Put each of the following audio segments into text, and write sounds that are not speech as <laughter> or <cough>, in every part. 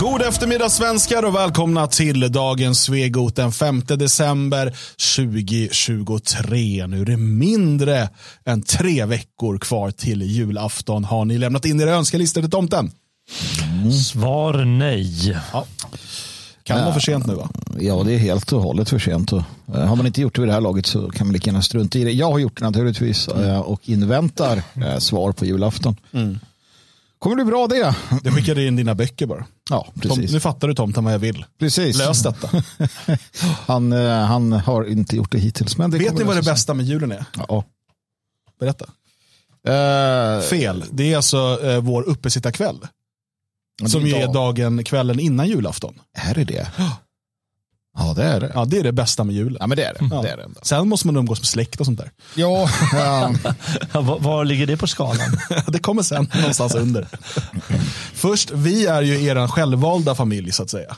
God eftermiddag svenskar och välkomna till dagens Svegot den 5 december 2023. Nu är det mindre än tre veckor kvar till julafton. Har ni lämnat in era önskelistor till tomten? Svar nej. Ja. Kan det vara för sent nu va? Ja, det är helt och hållet för sent. Och, eh, har man inte gjort det vid det här laget så kan man lika gärna strunta i det. Jag har gjort det naturligtvis eh, och inväntar eh, svar på julafton. Kommer bli bra det? Du skickade in dina böcker bara. Ja, Tom, precis. nu fattar du tomten vad jag vill. precis. Lös detta. <laughs> Han, eh, han har inte gjort det hittills. Men det Vet ni vad det bästa med julen är? Ja. Berätta. Eh, Fel. Det är alltså eh, vår uppesittarkväll. Som ju är dagen, kvällen innan julafton. Är det det? Ja, det är det. Ja, det är det bästa med julen. Ja, men det är det. Ja. det, är det. Sen måste man umgås med släkt och sånt där. Ja, ja, <laughs> var, var ligger det på skalan? <laughs> Det kommer sen någonstans under. Först, vi är ju er självvalda familj så att säga.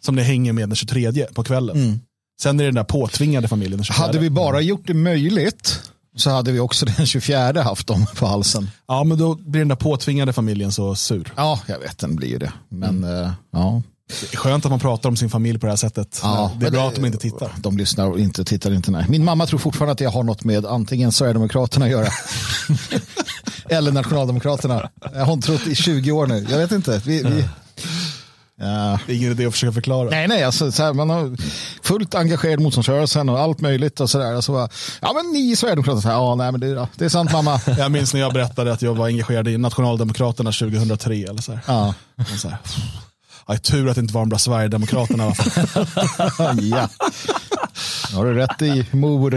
Som ni hänger med den 23 på kvällen. Sen är det den där påtvingade familjen den 24. hade vi bara gjort det möjligt så hade vi också den 24 haft dem på halsen. Ja, men då blir den där påtvingade familjen så sur. Ja, jag vet, den blir ju det. Men eh, ja. Det är skönt att man pratar om sin familj på det här sättet. Ja, det är bra att de inte tittar. De lyssnar och inte tittar inte. Nej. Min mamma tror fortfarande att jag har något med antingen Sverigedemokraterna att göra <laughs> eller Nationaldemokraterna. Jag har hon trott i 20 år nu. Jag vet inte. Vi, vi, ja. Det är ingen idé att försöka förklara. Nej, nej, alltså, så här, man har fullt engagerad motståndsrörelsen och allt möjligt och sådär. Alltså, bara, ja, men ni är Sverigedemokrater. Så här, Ja, nej, men det, ja, det är sant mamma. <laughs> Jag minns när jag berättade att jag var engagerad i Nationaldemokraterna 2003. Eller så här. Ja, Och så här. Ja, tur att det inte var de där Sverigedemokraterna. i alla fall. <laughs> ja. Har du rätt i, mor.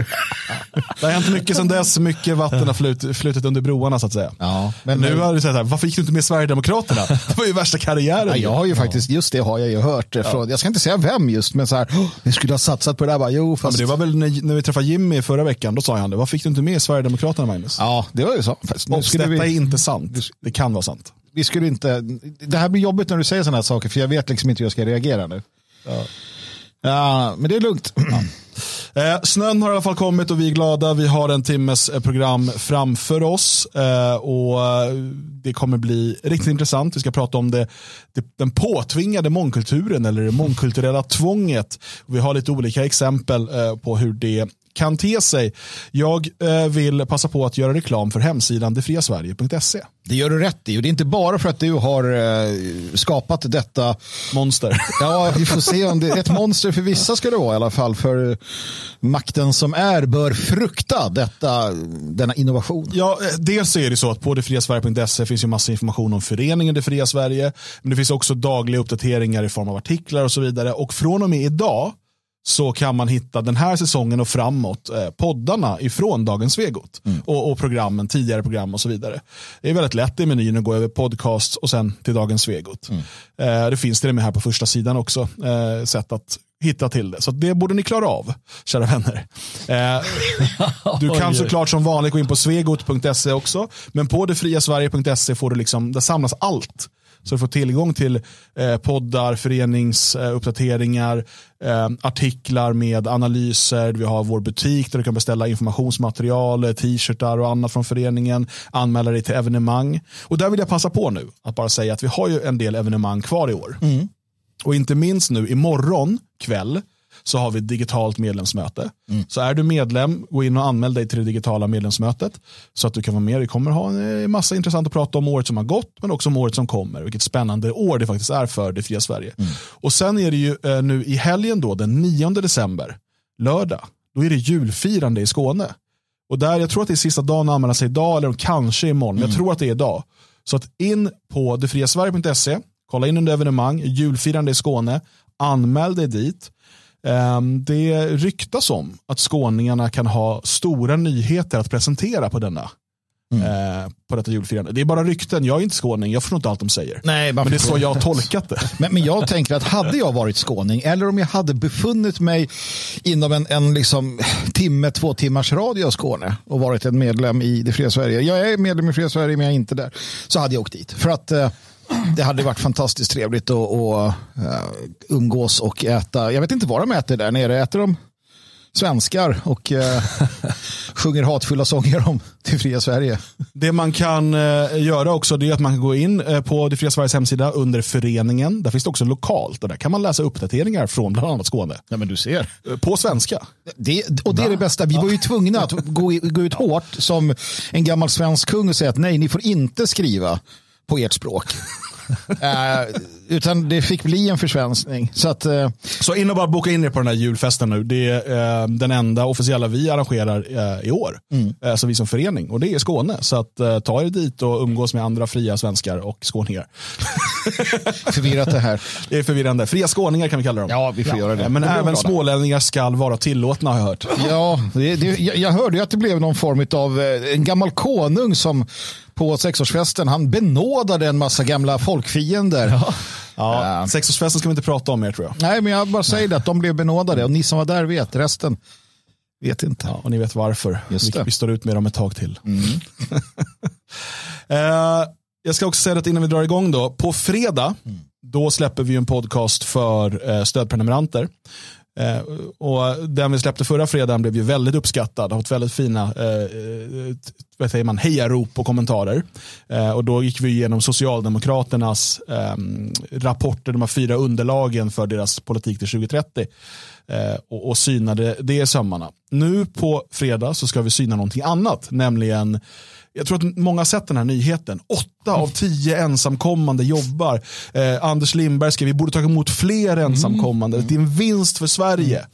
Det har hänt mycket sedan dess. Mycket vatten har flut, flutit under broarna så att säga. Ja, men Nu har du sagt här, varför gick du inte med Sverigedemokraterna? Det var ju värsta karriären. Ja, jag har ju faktiskt, just det har jag ju hört. Från, jag ska inte säga vem just, men så här, "Åh, vi skulle ha satsat på det där. Bara, jo, Ja, fast... men det var väl när, när vi träffade Jimmy förra veckan, då sa han det. Varför fick du inte med Sverigedemokraterna Magnus? Ja, det var ju så. Fast nu detta är vi, inte sant. Det kan vara sant. Vi skulle inte, det här blir jobbigt när du säger sådana här saker, för jag vet liksom inte hur jag ska reagera nu. Ja, men det är lugnt. Eh, snön har i alla fall kommit och vi är glada. Vi har en timmes eh, program framför oss. Eh, och eh, Det kommer bli riktigt intressant. Vi ska prata om det, det, den påtvingade mångkulturen eller det mångkulturella tvånget. Vi har lite olika exempel eh, på hur det kan te sig. Jag eh, vill passa på att göra reklam för hemsidan detfriasverige.se. Det gör du rätt i och det är inte bara för att du har eh, skapat detta. Monster. <laughs> Ja, vi får se om det är ett monster för vissa ska det vara i alla fall. För makten som är bör frukta detta, denna innovation. Ja, eh, dels är det så att på detfriasverige.se finns ju massa information om föreningen Det Fria Sverige. Men det finns också dagliga uppdateringar i form av artiklar och så vidare. Och från och med idag så kan man hitta den här säsongen och framåt eh, poddarna ifrån Dagens Svegot. Och, och programmen, tidigare program och så vidare. Det är väldigt lätt i menyn att gå över podcast och sen till Dagens Svegot. Eh, det finns till och med här på första sidan också. Eh, sätt att hitta till det. Så det borde ni klara av, kära vänner. Eh, du <laughs> kan såklart som vanligt gå in på svegot.se också. Men på detfriasverige.se får du liksom, där samlas allt. Så du får tillgång till eh, poddar, föreningsuppdateringar, eh, artiklar med analyser. Vi har vår butik där du kan beställa informationsmaterial, eh, t-shirtar och annat från föreningen. Anmäla dig till evenemang. Och där vill jag passa på nu att bara säga att vi har ju en del evenemang kvar i år. Och inte minst nu imorgon kväll så har vi ett digitalt medlemsmöte. Så är du medlem, gå in och anmäl dig till det digitala medlemsmötet så att du kan vara med. Vi kommer ha en eh, massa intressant att prata om året som har gått men också om året som kommer. Vilket spännande år det faktiskt är för det fria Sverige. Och sen är det ju eh, nu i helgen då, den 9 december, lördag, då är det julfirande i Skåne. Och där, jag tror att det är sista dagen att anmäla sig idag eller kanske imorgon, men jag tror att det är idag. Så att in på detfriasverige.se, kolla in under evenemang, julfirande i Skåne, anmäl dig dit. Ehm, Det ryktas om att skåningarna kan ha stora nyheter att presentera på denna. eh, På detta julfirande. Det är bara rykten, jag är inte skåning, jag förstår inte allt de säger. Nej, Men det är så jag har tolkat det. <laughs> Men, men jag tänker att hade jag varit skåning eller om jag hade befunnit mig inom en, en liksom timme, två timmars radie av Skåne och varit en medlem i det fria Sverige. Jag är medlem i fria Sverige men jag är inte där. Så hade jag åkt dit. För att eh, det hade varit fantastiskt trevligt att att, eh, umgås och äta. Jag vet inte vad de äter där nere. Äter de svenskar och eh, <laughs> sjunger hatfulla sånger om det fria Sverige. Det man kan eh, göra också är att man kan gå in eh, på Det fria Sveriges hemsida under föreningen. Där finns det också lokalt och där kan man läsa uppdateringar från bland annat Skåne. Ja, men du ser. På svenska. Det, och det är det bästa. Vi var ju tvungna att <laughs> gå ut hårt som en gammal svensk kung och säga att nej, ni får inte skriva på ert språk. <laughs> Eh, utan det fick bli en försvenskning. Så att, eh, Så in och bara boka in er på den här julfesten nu. Det är eh, den enda officiella vi arrangerar eh, i år. Eh, så vi som förening. Och det är Skåne. Så att, eh, ta er dit och umgås med andra fria svenskar och skåningar. <laughs> förvirrat det här. Det är förvirrande. Fria skåningar kan vi kalla dem. Ja, vi får göra det. Men Det även smålänningar skall vara tillåtna har jag hört. Ja, det, det, jag, jag hörde ju att det blev någon form av en gammal konung som på sexårsfesten, han benådade en massa gamla folkfiender. Ja. Ja, Sexårsfesten ska vi inte prata om mer tror jag. Nej, men jag bara säger det att de blev benådade och ni som var där vet, resten vet inte. Ja, och ni vet varför. Just vi, det. vi står ut med dem ett tag till. <laughs> eh, jag ska också säga att innan vi drar igång då, på fredag, då släpper vi en podcast för eh, stödprenumeranter. Eh, och den vi släppte förra fredagen blev ju väldigt uppskattad, har fått väldigt fina eh, eh vad säger man, hejarop och kommentarer. Eh, och då gick vi igenom Socialdemokraternas eh, rapporter, de här fyra underlagen för deras politik till 2030 eh, och, och synade det i sömmarna. Nu på fredag så ska vi syna någonting annat, nämligen jag tror att många har sett den här nyheten. Åtta av tio ensamkommande jobbar. Eh, Anders Lindberg skrev vi borde ta emot fler ensamkommande. Det är en vinst för Sverige.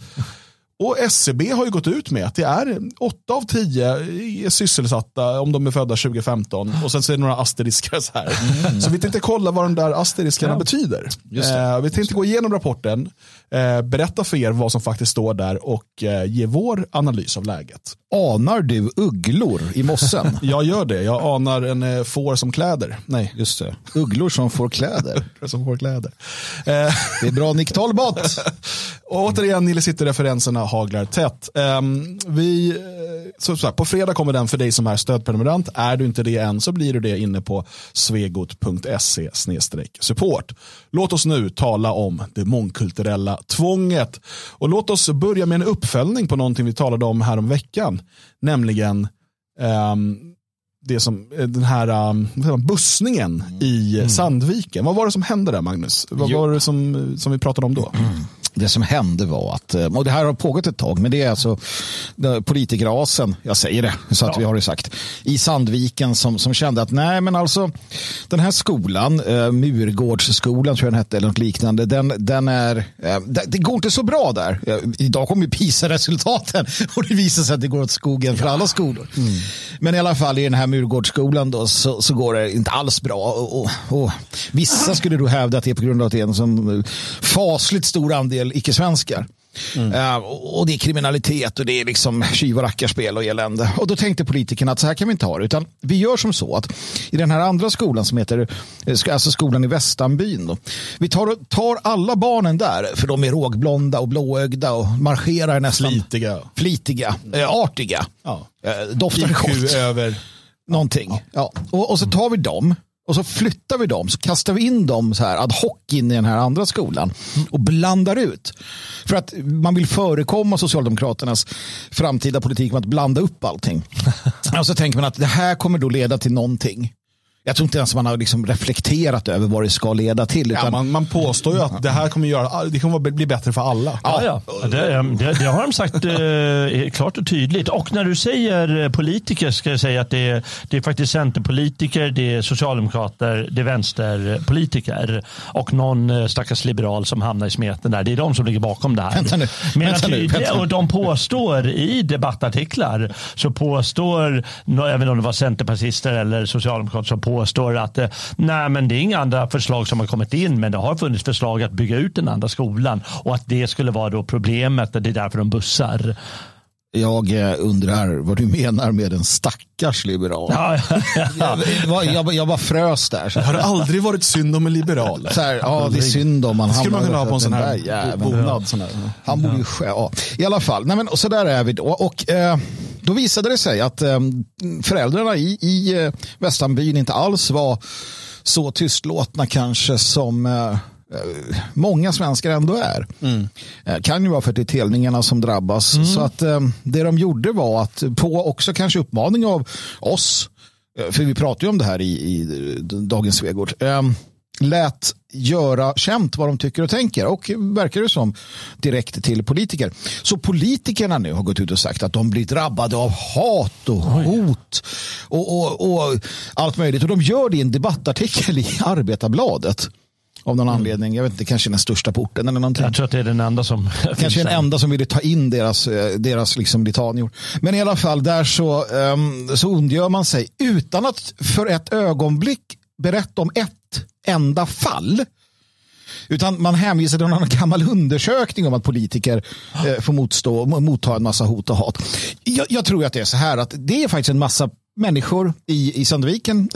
Och SCB har ju gått ut med att det är åtta av tio är sysselsatta om de är födda 2015. Och sen så är det några asteriskar så här. Så vi tänkte kolla vad de där asteriskarna betyder. Just det. Eh, vi tänkte gå igenom rapporten, eh, berätta för er vad som faktiskt står där och eh, ge vår analys av läget. Anar du ugglor i mossen? <laughs> Jag gör det, jag anar en eh, får som kläder. Nej, Just det. Ugglor som får kläder. <laughs> som får kläder. Eh, <laughs> Det är bra Nick Tolbot. Och återigen, Nille City-referenserna haglar tätt. Ehm, vi, eh, så, så här, på fredag kommer den för dig som är stödprenumerant. Är du inte det än så blir du det inne på svegot.se support. Låt oss nu tala om det mångkulturella tvånget. Och låt oss börja med en uppföljning på någonting vi talade om här om veckan. Nämligen ehm, det som, eh, den här um, bussningen i eh, Sandviken. Vad var det som hände där Magnus? Vad Jo. var det som, som vi pratade om då? Det som hände var att, eh, och det här har pågått ett tag, men det är alltså politikerrasen, jag säger det så att vi har det sagt, i Sandviken som, som kände att nej men alltså den här skolan, eh, Murgårdsskolan tror jag den hette eller något liknande, den, den är, eh, det, det går inte så bra där. Eh, idag kommer PISA-resultaten <laughs> och det visar sig att det går åt skogen för alla skolor. Men i alla fall i den här Murgårdsskolan då så, så går det inte alls bra. Och, och, och vissa skulle då hävda att det är på grund av att det är en sån eh, fasligt stor andel icke-svenskar. Eh, och och det är kriminalitet och det är liksom tjuv och rackarspel och elände. Och då tänkte politikerna att så här kan vi inte ha det. Utan vi gör som så att i den här andra skolan som heter, eh, alltså skolan i Västanbyn. Då, vi tar, tar alla barnen där, för de är rågblonda och blåögda och marscherar nästan Flitiga. flitiga, eh, artiga, Ja. eh, doftar IQ gott. över. Någonting. Ja. Och, och så tar vi dem och så flyttar vi dem, så kastar vi in dem så här ad hoc in i den här andra skolan och blandar ut. För att man vill förekomma Socialdemokraternas framtida politik med att blanda upp allting. <laughs> och så tänker man att det här kommer då leda till någonting. Jag tror inte ens man har liksom reflekterat över vad det ska leda till. Utan, Ja, man, man påstår ju att det här kommer, göra, det kommer bli bättre för alla. Ja, ja. Det, det, det har de sagt eh, klart och tydligt. Och när du säger eh, politiker ska jag säga att det är, det är faktiskt centerpolitiker, det är socialdemokrater, det är vänsterpolitiker och någon eh, stackars liberal som hamnar i smeten där. Det är de som ligger bakom det här. Vänta nu, Men vänta nu, vänta nu. Och de påstår i debattartiklar så påstår, inte om det var centerpartister eller socialdemokrater som påstår påstår att eh, nej men det är inga andra förslag som har kommit in men det har funnits förslag att bygga ut den andra skolan och att det skulle vara då problemet och det är därför de bussar. Jag eh, undrar vad du menar med en stackars liberal. Ja, ja, ja. Jag, var- jag, jag bara frös där. Så Det har aldrig varit synd om en liberal. Så här, ja, det är synd om man Det skulle man hamnar kunna ha på en sån här jäveln. bonad. Sån här. Han borde ju ja. I alla fall, nej men, och så där är vi då. Och eh, då visade det sig att eh, föräldrarna i, i eh, Västanbyn inte alls var så tystlåtna kanske som eh, många svenskar ändå är. Mm. Kan ju vara för att det är telningarna som drabbas. Mm. Så att det de gjorde var att på också kanske uppmaning av oss, för vi pratar ju om det här i, i Dagens Svegård, lät göra känt vad de tycker och tänker och verkar det som direkt till politiker. Så politikerna nu har gått ut och sagt att de blir drabbade av hat och hot och, och, och allt möjligt och de gör det i en debattartikel i <laughs> Arbetarbladet. Av någon mm. anledning. Jag vet inte, kanske den största porten eller någonting. Jag tror att det är den enda som Kanske den enda som ville ta in deras, eh, deras liksom litanior. Men i alla fall, där så, um, så ondgör man sig utan att för ett ögonblick berätta om ett enda fall. Utan man hänvisar till någon gammal undersökning om att politiker eh, får motstå, motta en massa hot och hat. Jag, jag, tror att det är så här att det är faktiskt en massa människor i, i Sandviken,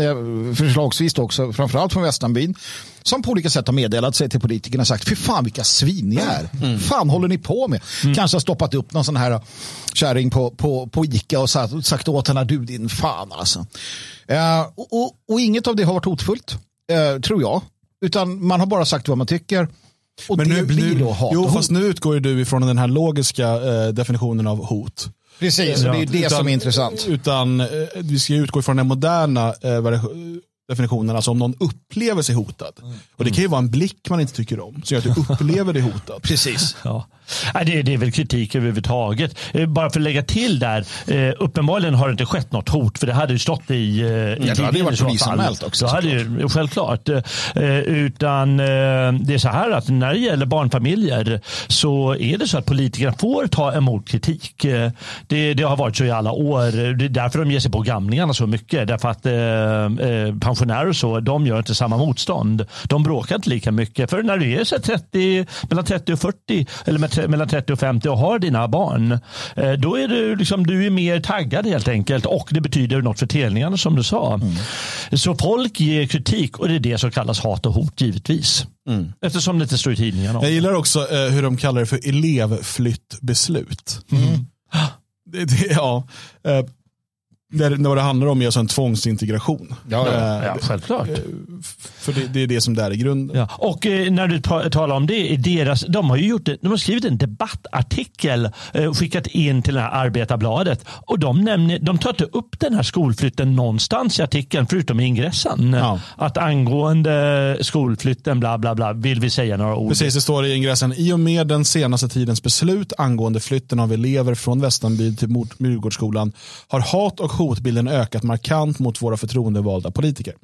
förslagsvis också framförallt från Västanbyn, som på olika sätt har meddelat sig till politikerna och sagt, fy fan vilka svin ni är. Mm. fan håller ni på med? Mm. Kanske har stoppat upp någon sån här kärring på, på, på Ica och sagt, sagt åt henne, du din fan alltså. Eh, och, och, och, inget av det har varit hotfullt, eh, tror jag. Utan man har bara sagt vad man tycker. Och Men det nu, blir då hat Jo, fast nu utgår ju du ifrån den här logiska eh, definitionen av hot. Precis, ja. det är det utan, som är intressant. Utan eh, vi ska utgå ifrån den moderna eh, definitionen, alltså om någon upplever sig hotad. Mm. Och det kan ju vara en blick man inte tycker om, som gör att du <laughs> upplever dig hotad. Precis. Ja. Det, det är väl kritik överhuvudtaget. Eh, bara för att lägga till där, eh, uppenbarligen har det inte skett något hot, för det hade ju stått i, i mm, Det hade ju varit polisanmält också. Det hade ju, självklart. Utan det är så här att när det gäller barnfamiljer så är det så att politikerna får ta emot kritik. Det, det har varit så i alla år. Det är därför de ger sig på gamlingarna så mycket. Därför att eh, pensionärer och så, de gör inte samma motstånd. De bråkar inte lika mycket. För när du är så 30, mellan 30 och 40 eller mellan 30 och 50 och har dina barn, eh, då är du, liksom, du är mer taggad helt enkelt och det betyder något för telningarna som du sa. Mm. Så folk ger kritik och det är det som kallas hat och hot givetvis. Mm. Eftersom det inte står i tidningarna. Jag gillar också eh, hur de kallar det för elevflyttbeslut. Mm. Det, det, ja, eh, det, vad det handlar om är alltså en tvångsintegration. Ja, ja. ja självklart. Eh, för det, det, är det som det är i grunden. Ja. Och eh, när du talar om det, deras, de har ju gjort de har skrivit en debattartikel eh, skickat in till det här Arbetarbladet. Och de, nämner, de tar inte upp den här skolflytten någonstans i artikeln, förutom i ingressen. Ja. Att angående skolflytten, bla bla bla, vill vi säga några ord. Precis, det står i ingressen. I och med den senaste tidens beslut angående flytten av elever från Västanby till Myrgårdsskolan har hat och hotbilden ökat markant mot våra förtroendevalda politiker.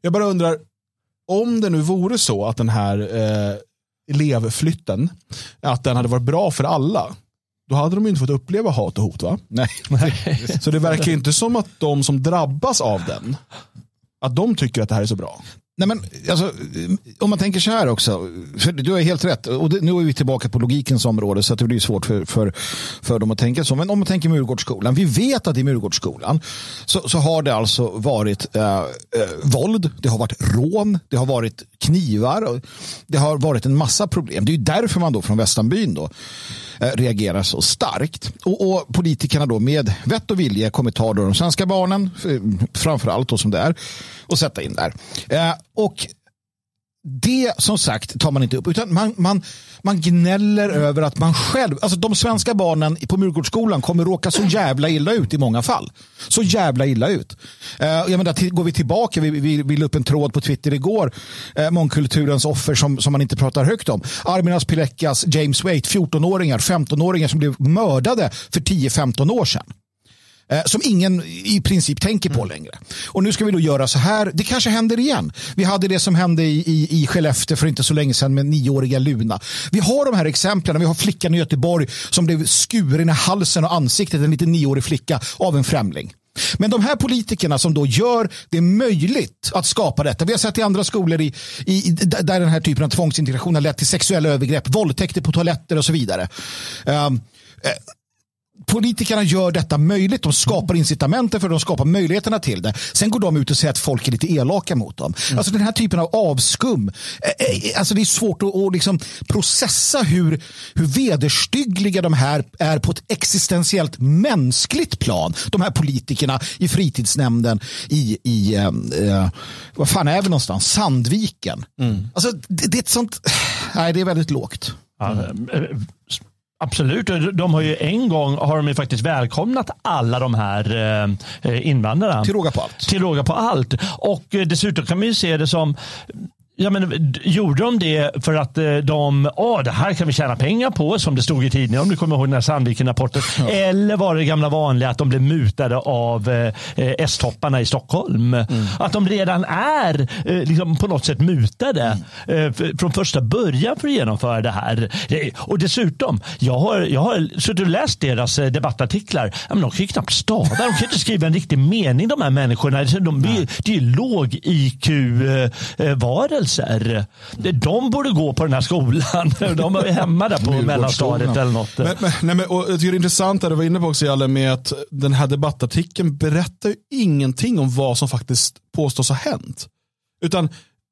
Jag bara undrar, om det nu vore så att den här eh, elevflytten, att den hade varit bra för alla, då hade de inte fått uppleva hat och hot va? Nej. Så det verkar inte som att de som drabbas av den, att de tycker att det här är så bra. Nej, men, alltså, om man tänker så här också, för du har helt rätt, och det, nu är vi tillbaka på logikens område så att det blir svårt för, för, för dem att tänka så. Men om man tänker Murgårdsskolan, vi vet att i Murgårdsskolan så, så har det alltså varit eh, eh, våld, det har varit rån, det har varit knivar, och det har varit en massa problem. Det är därför man då från Västanbyn då Eh, reagerar så starkt. Och, och, politikerna då med vett och vilja kommer ta då de svenska barnen, eh, framför allt då som det är, och sätta in där. Eh, och det som sagt tar man inte upp, utan man, man, man gnäller över att man själv, alltså de svenska barnen på Murgårdsskolan kommer råka så jävla illa ut i många fall. Så jävla illa ut. Uh, jag menar, till, går vi tillbaka, vi, vi, vi la upp en tråd på Twitter igår, uh, mångkulturens offer som, som man inte pratar högt om. Arminas Pileckas, James Waite, 14-åringar, 15-åringar som blev mördade för 10-15 år sedan. Eh, som ingen i princip tänker på mm. längre. Och nu ska vi då göra så här. Det kanske händer igen. Vi hade det som hände i, i, i Skellefteå för inte så länge sedan med nioåriga Luna. Vi har de här exemplen. Vi har flickan i Göteborg som blev skuren i halsen och ansiktet, en liten nioårig flicka, av en främling. Men de här politikerna som då gör det möjligt att skapa detta. Vi har sett i andra skolor i, i, där den här typen av tvångsintegration har lett till sexuella övergrepp, våldtäkter på toaletter och så vidare. Um, politikerna gör detta möjligt. De skapar incitamenten för det, de skapar möjligheterna till det. Sen går de ut och säger att folk är lite elaka mot dem. Mm. Alltså den här typen av avskum. Eh, alltså det är svårt att, att liksom processa hur, hur vederstyggliga de här är på ett existentiellt mänskligt plan. De här politikerna i fritidsnämnden i, i eh, vad fan är vi någonstans? Sandviken. Mm. Alltså det, det är ett sånt, nej det är väldigt lågt. Ja, Absolut, de har ju en gång har de ju faktiskt välkomnat alla de här eh, invandrarna. Till råga på allt. Till råga på allt. Och eh, dessutom kan man ju se det som Ja, men, gjorde de det för att eh, de, åh, det här kan vi tjäna pengar på, som det stod i tidningen, om du kommer ihåg den här Sandviken-rapporten. Ja. Eller var det gamla vanliga att de blev mutade av eh, S-topparna i Stockholm? Mm. Att de redan är eh, liksom på något sätt mutade mm. eh, från första början för att genomföra det här. Och dessutom, jag har, jag har suttit och läst deras eh, debattartiklar. Ja, men de kan ju knappt stava, de kan inte skriva en riktig mening de här människorna. De, de, det är ju låg Rörelser. De borde gå på den här skolan. <laughs> De är hemma där på mellanstadiet eller något. Men, men, nej, men, och jag tycker det är intressant, det du var inne på också Jalle, med att den här debattartikeln berättar ingenting om vad som faktiskt påstås ha hänt. Utan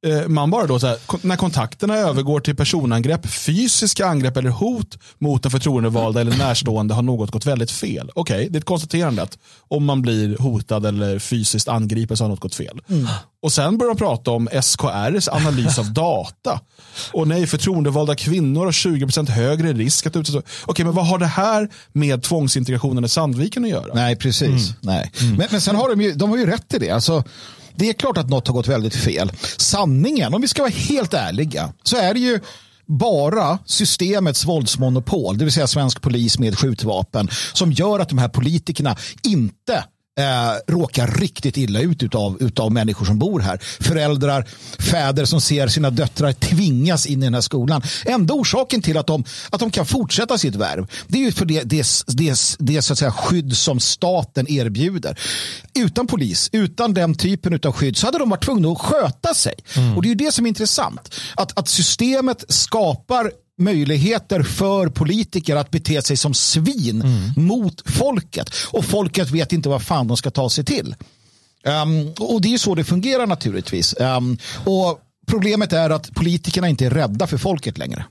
Eh, man bara då så här, när kontakterna övergår till personangrepp, fysiska angrepp eller hot mot en förtroendevalda eller närstående har något gått väldigt fel. Okej, okay, det är ett konstaterande att om man blir hotad eller fysiskt angripen så har något gått fel. Mm. Och sen börjar de prata om SKRs analys av data. Och nej, förtroendevalda kvinnor har 20% högre risk att utsättas. Okej, men vad har det här med tvångsintegrationen i Sandviken att göra? Nej, precis. Mm. Nej. Mm. Men, men sen har de ju, de har ju rätt i det. Alltså, det är klart att något har gått väldigt fel. Sanningen, om vi ska vara helt ärliga, så är det ju bara systemets våldsmonopol, det vill säga svensk polis med skjutvapen, som gör att de här politikerna inte eh, råkar riktigt illa ut utav, utav människor som bor här. Föräldrar, fäder som ser sina döttrar tvingas in i den här skolan. Enda orsaken till att de, att de kan fortsätta sitt värv det är ju för det, det, det, det så att säga, skydd som staten erbjuder. Utan polis, utan den typen av skydd så hade de varit tvungna att sköta sig. Mm. Och det är ju det som är intressant. Att, att systemet skapar möjligheter för politiker att bete sig som svin mm. mot folket. Och folket vet inte vad fan de ska ta sig till. Um, och det är så det fungerar naturligtvis. Um, och Problemet är att politikerna inte är rädda för folket längre.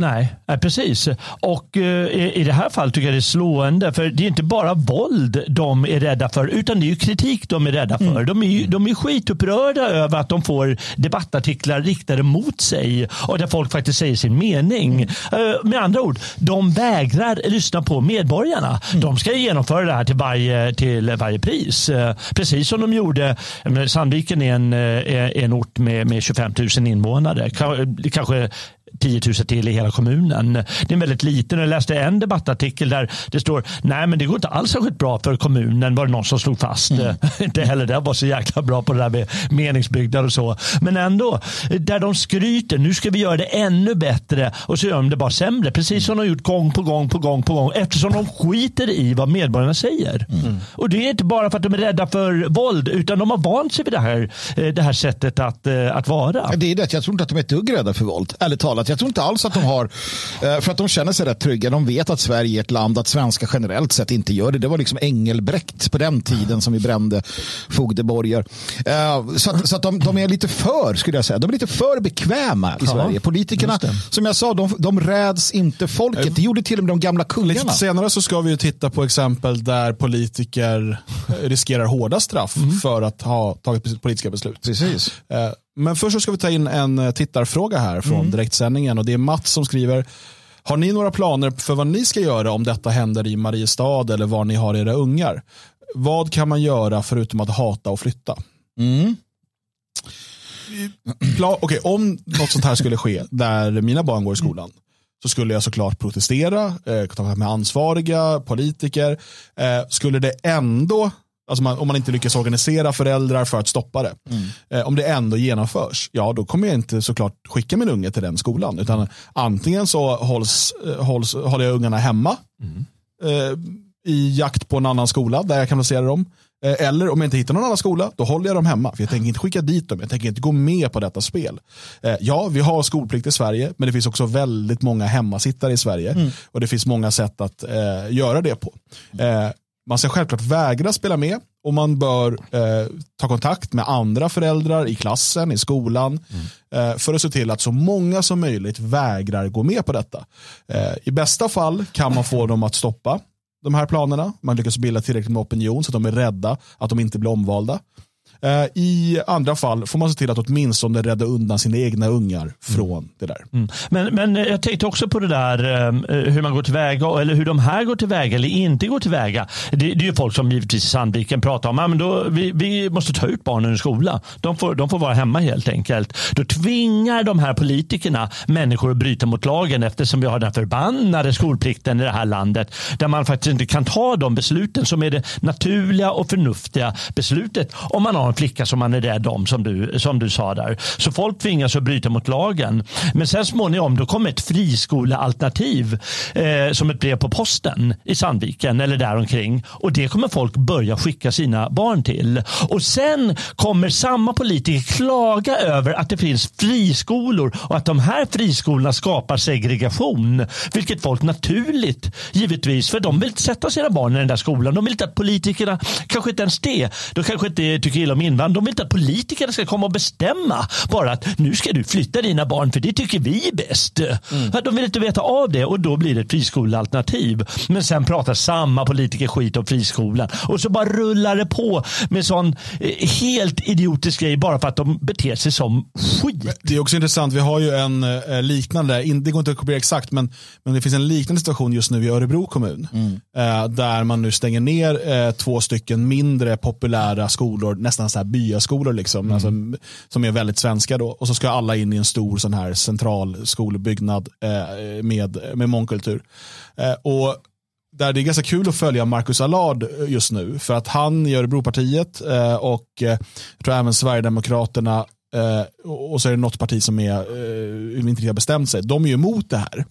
Nej, precis. Och eh, i det här fallet tycker jag det är slående. För det är inte bara våld de är rädda för, utan det är ju kritik de är rädda för. Mm. De, är, de är skitupprörda över att de får debattartiklar riktade mot sig och där folk faktiskt säger sin mening. Mm. Med andra ord, de vägrar lyssna på medborgarna. Mm. De ska genomföra det här till varje, till varje pris. Eh, precis som de gjorde, Sandviken är en, en ort med, med 25 000 invånare. Kanske 10 000 till i hela kommunen. Det är väldigt liten. Jag läste en debattartikel där det står nej men det går inte alls särskilt bra för kommunen var det någon som slog fast. Mm. <laughs> inte heller det var så jäkla bra på det där med meningsbyggnad och så. Men ändå, där de skryter, nu ska vi göra det ännu bättre och så gör de det bara sämre. Precis som de gjort gång på gång på gång på gång eftersom de skiter i vad medborgarna säger. Mm. Och det är inte bara för att de är rädda för våld utan de har vant sig vid det här, eh, det här sättet att, eh, att vara. Det är det, jag tror inte att de är ett dugg rädda för våld, ärligt talat. Jag tror inte alls att de har, eh, för att de känner sig rätt trygga. De vet att Sverige är ett land, att svenska generellt sett inte gör det. Det var liksom Engelbrekt på den tiden som vi brände fogdeborgar. Eh, så att, så att de, de, är lite för, skulle jag säga, de är lite för bekväma i Sverige. Politikerna, som jag sa, de, de räds inte folket. Det gjorde till och med de gamla kungarna. Lite senare så ska vi titta på exempel där politiker riskerar hårda straff mm. för att ha tagit politiska beslut. Precis. Men först så ska vi ta in en eh, tittarfråga här från mm. direktsändningen och det är Mats som skriver har ni några planer för vad ni ska göra om detta händer i Mariestad eller var ni har era ungar? Vad kan man göra förutom att hata och flytta? Mm. okay, om något sånt här skulle ske där mina barn går i skolan så skulle jag såklart protestera, eh, kontakta med ansvariga, politiker. Eh, skulle det ändå Alltså man, om man inte lyckas organisera föräldrar för att stoppa det. Mm. Eh, om det ändå genomförs, ja då kommer jag inte såklart skicka min unge till den skolan. Utan antingen så hålls, eh, hålls, håller jag ungarna hemma mm. eh, i jakt på en annan skola där jag kan placera dem. Eh, eller om jag inte hittar någon annan skola, då håller jag dem hemma. För jag tänker inte skicka dit dem, jag tänker inte gå med på detta spel. Eh, ja, vi har skolplikt i Sverige, men det finns också väldigt många hemmasittare i Sverige. Mm. Och det finns många sätt att eh, göra det på. Man ska självklart vägra spela med och man bör eh, ta kontakt med andra föräldrar i klassen, i skolan mm. eh, för att se till att så många som möjligt vägrar gå med på detta. Eh, I bästa fall kan man få dem att stoppa de här planerna. Man lyckas bilda tillräckligt med opinion så att de är rädda att de inte blir omvalda. Eh, I andra fall får man se till att åtminstone rädda undan sina egna ungar från mm. det där. Mm. Men, men eh, jag tänkte också på det där eh, hur man går tillväga eller hur de här går tillväga eller inte går tillväga. Det, det är ju folk som givetvis i Sandviken pratar om att vi, vi måste ta ut barnen ur skolan. De får, de får vara hemma helt enkelt. Då tvingar de här politikerna människor att bryta mot lagen eftersom vi har den förbannade skolplikten i det här landet där man faktiskt inte kan ta de besluten som är det naturliga och förnuftiga beslutet om man har en flicka som man är rädd om som du, som du sa där. Så folk tvingas att bryta mot lagen. Men sen småningom då kommer ett friskolealternativ eh, som ett brev på posten i Sandviken eller däromkring. Och det kommer folk börja skicka sina barn till. Och sen kommer samma politiker klaga över att det finns friskolor och att de här friskolorna skapar segregation. Vilket folk naturligt, givetvis, för de vill inte sätta sina barn i den där skolan. De vill inte att politikerna, kanske inte ens det, de kanske inte tycker illa om invandrare. De vill inte att politikerna ska komma och bestämma bara att nu ska du flytta dina barn för det tycker vi är bäst. Mm. De vill inte veta av det och då blir det ett friskolealternativ. Men sen pratar samma politiker skit om friskolan och så bara rullar det på med sån eh, helt idiotisk grej bara för att de beter sig som skit. Det är också intressant, vi har ju en eh, liknande, det går inte att kopiera exakt, men, men det finns en liknande situation just nu i Örebro kommun. Mm. Eh, där man nu stänger ner två stycken mindre populära skolor, nästan så här byaskolor liksom, mm. alltså, som är väldigt svenska då. Och så ska alla in i en stor sån här central skolbyggnad eh, med, med mångkultur. Eh, och där det är ganska kul att följa Marcus Allard just nu. För att han i Örebropartiet eh, och eh, jag tror även Sverigedemokraterna eh, och så är det något parti som är, eh, inte har bestämt sig. De är ju emot det här.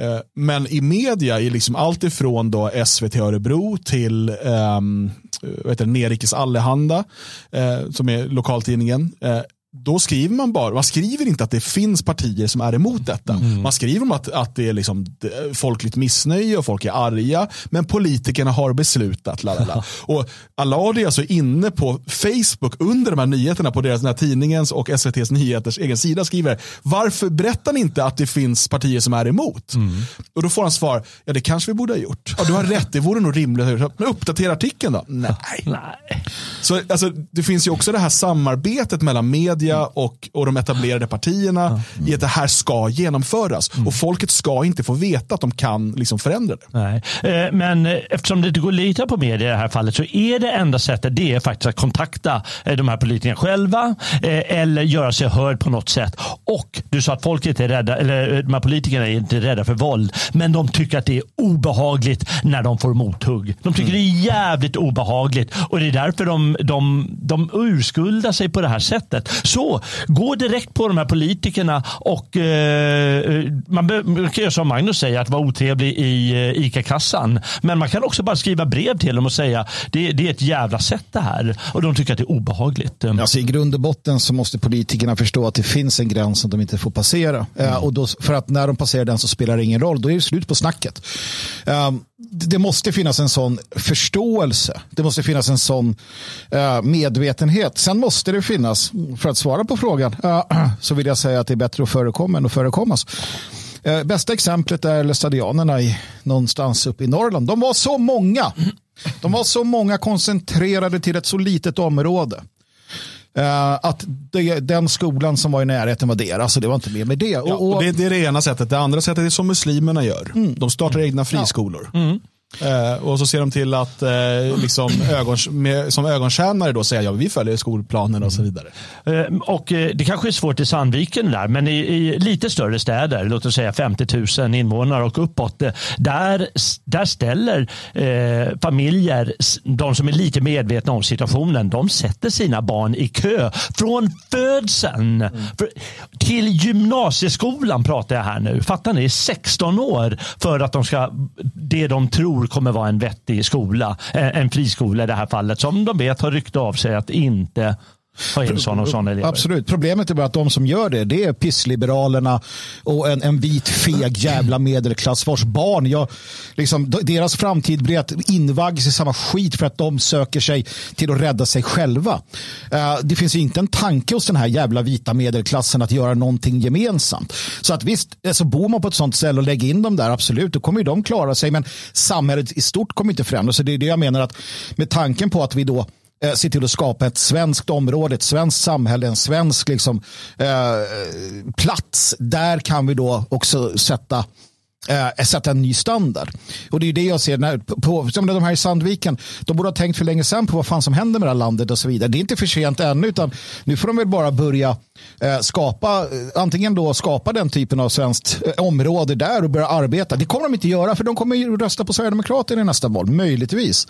Eh, men i media är liksom allt ifrån då SVT Örebro till um, Eh, vad Nerikes Allehanda eh, som är lokaltidningen. Eh, då skriver man bara, man skriver inte att det finns partier som är emot detta. Mm. Man skriver om att, att det är liksom folkligt missnöje och folk är arga, men politikerna har beslutat. Lalala. <laughs> och Allard är alltså inne på Facebook under de här nyheterna på deras den här tidningens och SVTs nyheters egen sida skriver, varför berättar ni inte att det finns partier som är emot? Mm. Och då får han svar, ja det kanske vi borde ha gjort. Ja, du har rätt, det vore nog rimligt. Men uppdatera artikeln då? Nej. <laughs> Nej. Så alltså, det finns ju också det här samarbetet mellan media media och, och de etablerade partierna mm. i att det här ska genomföras. Mm. Och folket ska inte få veta att de kan liksom förändra det. Nej. Eh, men eh, eftersom det inte går att lita på media i det här fallet så är det enda sättet det är faktiskt att kontakta eh, de här politikerna själva eller göra sig hörd på något sätt. Och du sa att folk inte är rädda, eller de här politikerna är inte rädda för våld, men de tycker att det är obehagligt när de får mothugg. De tycker mm. det är jävligt obehagligt och det är därför de, de, de urskuldar sig på det här sättet. Så, gå direkt på de här politikerna och eh, man, man kan göra som Magnus säger, att vara otrevlig i eh, ICA-kassan. Men man kan också bara skriva brev till dem och säga det, det är ett jävla sätt det här. Och de tycker att det är obehagligt. Alltså, I grund och botten så måste politikerna förstå att det finns en gräns som de inte får passera. Eh, mm. och då, för att när de passerar den så spelar det ingen roll. Då är det slut på snacket. Um, det måste finnas en sån förståelse. Det måste finnas en sån uh, medvetenhet. Sen måste det finnas, för att svara på frågan, uh, <clears throat> så vill jag säga att det är bättre att förekomma än att förekommas. Uh, bästa exemplet är Lestadianerna i, någonstans uppe i Norrland. De var så många. De var så många koncentrerade till ett så litet område. Uh, att det, den skolan som var i närheten var deras och det var inte mer med det. Ja, och, och det, det, är det ena sättet. Det andra sättet är som muslimerna gör. Mm. De startar egna friskolor. Ja. Mm. Eh, och så ser de till att eh, liksom ögon, med, som ögontjänare då säga ja vi följer skolplanen och så vidare. Eh, och eh, det kanske är svårt i Sandviken där men i, i, lite större städer, låt oss säga 50 000 invånare och uppåt, eh, där, där ställer eh, familjer, de som är lite medvetna om situationen, de sätter sina barn i kö från födseln mm. För, till gymnasieskolan pratar jag här nu. Fattar ni? 16 år för att de ska, det de tror tror kommer vara en vettig skola. Eh, en friskola i det här fallet som de vet har rykte av sig att inte ta in sådana och elever. Absolut. Problemet är bara att de som gör det, det är pissliberalerna och en, en vit feg jävla medelklass vars barn, jag, liksom, deras framtid blir att invaggas i samma skit för att de söker sig till att rädda sig själva. Uh, det finns inte en tanke hos den här jävla vita medelklassen att göra någonting gemensamt. Så att visst, alltså bor man på ett sånt ställe och lägger in dem där, absolut, då kommer ju de klara sig, men samhället i stort kommer inte förändras. Så det är det jag menar att med tanken på att vi då eh, se till att skapa ett svenskt område, ett svenskt samhälle, en svensk liksom, eh, plats. Där kan vi då också sätta eh, sätta en ny standard. Och det är det jag ser när, på, som de här i Sandviken. De borde ha tänkt för länge sedan på vad fan som händer med det här landet och så vidare. Det är inte för sent ännu utan nu får de väl bara börja eh, skapa, eh, antingen då skapa den typen av svenskt eh, område där och börja arbeta. Det kommer de inte göra för de kommer ju rösta på Sverigedemokraterna i nästa val, möjligtvis.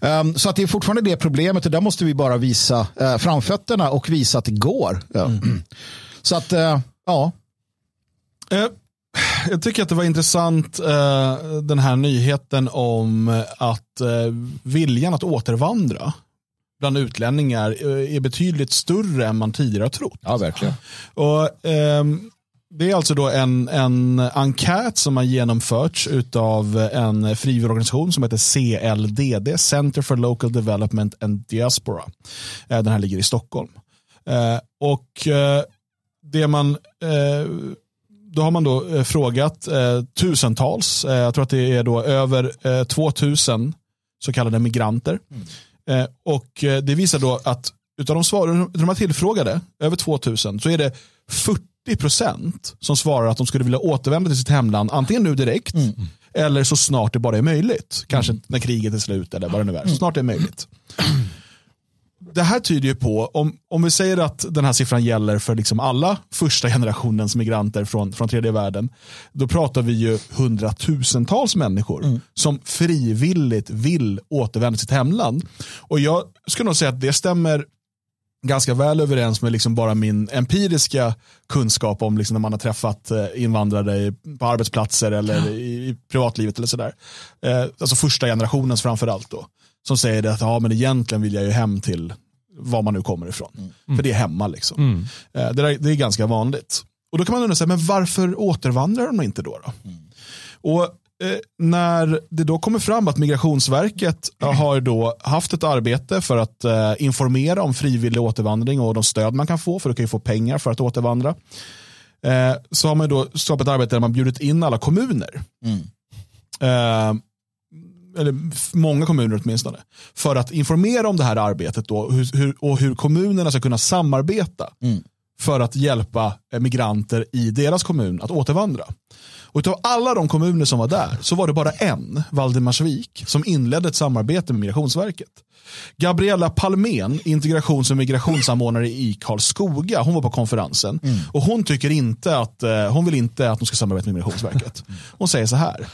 Um, så att det är fortfarande det problemet och där måste vi bara visa uh, framfötterna och visa att det går. Mm. Så att, uh, ja. Jag tycker att det var intressant uh, den här nyheten om att viljan att återvandra bland utlänningar är betydligt större än man tidigare har trott. Ja, verkligen. Och, um, det är alltså då en, en enkät som har genomförts av en frivilligorganisation som heter CLDD, Center for Local Development and Diaspora. Den här ligger i Stockholm. Och det man då har man då frågat tusentals, jag tror att det är då över 2000 så kallade migranter. Mm. Och det visar då att utav de, svar, de här tillfrågade, över 2000, så är det 40 procent som svarar att de skulle vilja återvända till sitt hemland, antingen nu direkt mm. eller så snart det bara är möjligt. Kanske mm. när kriget är slut eller vad det nu är. Så snart det är möjligt. Det här tyder ju på, om, om vi säger att den här siffran gäller för liksom alla första generationens migranter från, från tredje världen, då pratar vi ju hundratusentals människor mm. som frivilligt vill återvända till sitt hemland. Och jag skulle nog säga att det stämmer ganska väl överens med liksom bara min empiriska kunskap om liksom när man har träffat eh, invandrare på arbetsplatser eller ja. i privatlivet eller sådär. Eh, alltså första generationens framförallt då. Som säger att ja, men egentligen vill jag ju hem till var man nu kommer ifrån. Mm. För det är hemma liksom. Mm. Eh, det, där, det, är ganska vanligt. Och då kan man undra, sig, men varför återvandrar de inte då? då? Mm. Och Eh, när det då kommer fram att Migrationsverket har då haft ett arbete för att eh, informera om frivillig återvandring och de stöd man kan få, för att kan ju få pengar för att återvandra. Eh, så har man då skapat ett arbete där man bjudit in alla kommuner. Eller många kommuner åtminstone. För att informera om det här arbetet då, hur, hur, och hur kommunerna ska kunna samarbeta. Mm. För att hjälpa migranter i deras kommun att återvandra. Och av alla de kommuner som var där så var det bara en, Valdemarsvik, som inledde ett samarbete med Migrationsverket. Gabriella Palmén, integrations och migrationssamordnare i Karlskoga, hon var på konferensen. Mm. Och hon tycker inte att, eh, hon vill inte att de ska samarbeta med Migrationsverket. <laughs> Hon säger så här,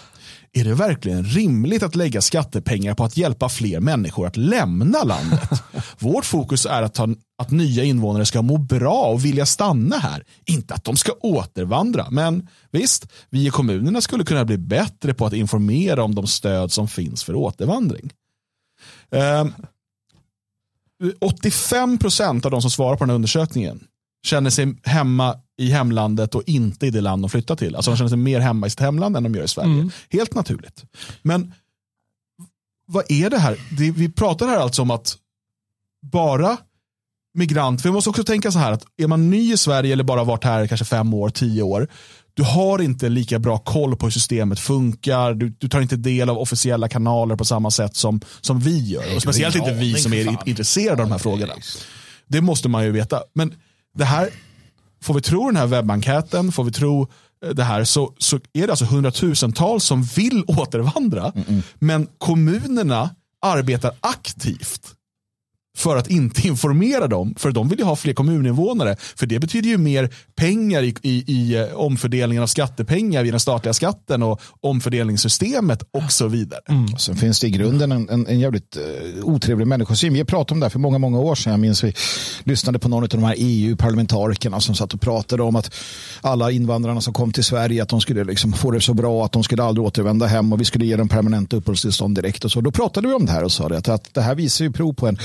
är det verkligen rimligt att lägga skattepengar på att hjälpa fler människor att lämna landet? <laughs> Vårt fokus är att, ta, att nya invånare ska må bra och vilja stanna här, inte att de ska återvandra. Men visst, vi i kommunerna skulle kunna bli bättre på att informera om de stöd som finns för återvandring. Um, ehm, 85 procent av de som svarar på den här undersökningen känner sig hemma i hemlandet och inte i det land de flyttar till. Alltså de känner sig mer hemma i sitt hemland än de gör i Sverige. Mm. Helt naturligt. Men vad är det här? Det, vi pratar här alltså om att bara migrant, vi måste också tänka så här att är man ny i Sverige eller bara varit här kanske fem år, tio år, du har inte lika bra koll på hur systemet funkar, du, du tar inte del av officiella kanaler på samma sätt som, som vi gör. Och speciellt inte vi som är intresserade av de här frågorna. Det måste man ju veta. Men det här, får vi tro den här webbenkäten, får vi tro eh, det här så, så är det alltså hundratusentals som vill återvandra. Mm -mm. Men kommunerna arbetar aktivt för att inte informera dem. För de vill ju ha fler kommuninvånare. För det betyder ju mer pengar i, i, i eh, omfördelningen av skattepengar via den statliga skatten och omfördelningssystemet och så vidare. Mm. Sen finns det i grunden en, en, en jävligt uh, otrevlig människosyn. Vi pratade om det här för många, många år sedan. Jag minns vi lyssnade på någon av de här EU-parlamentarikerna som satt och pratade om att alla invandrarna som kom till Sverige att de skulle liksom få det så bra att de skulle aldrig återvända hem och vi skulle ge dem permanenta uppehållstillstånd direkt. Och så. Då pratade vi om det här och sa det, att, att det här visar ju prov på en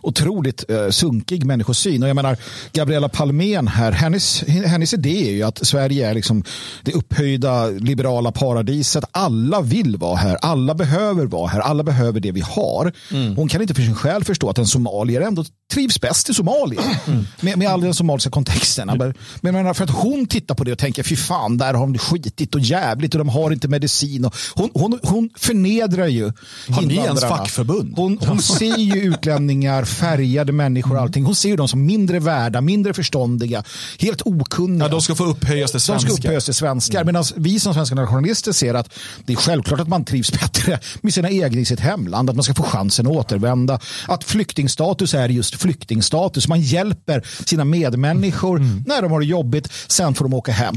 otroligt eh, sunkig människosyn. Och jag menar, Gabriella Palmén här, hennes, hennes idé är ju att Sverige är liksom det upphöjda liberala paradiset. Alla vill vara här, alla behöver vara här, alla behöver det vi har. Mm. Hon kan inte för sin själ förstå att en somalier ändå trivs bäst i Somalia. Mm. Med, med all den somaliska kontexten. Mm. Men menar, för att hon tittar på det och tänker, fy fan, där har de skitit och jävligt och de har inte medicin. Och hon, hon, hon förnedrar ju Har ni ens fackförbund? Hon, hon <laughs> ser ju utlänningar färgade människor och allting. Hon ser dem som mindre värda, mindre förståndiga, helt okunniga. Ja, de ska få upphöjas till svenskar. De ska upphöjas till svenskar. Mm. Medan vi som svenska nationalister ser att det är självklart att man trivs bättre med sina egna i sitt hemland, att man ska få chansen att återvända. Att flyktingstatus är just flyktingstatus. Man hjälper sina medmänniskor mm. när de har det jobbigt, sen får de åka hem.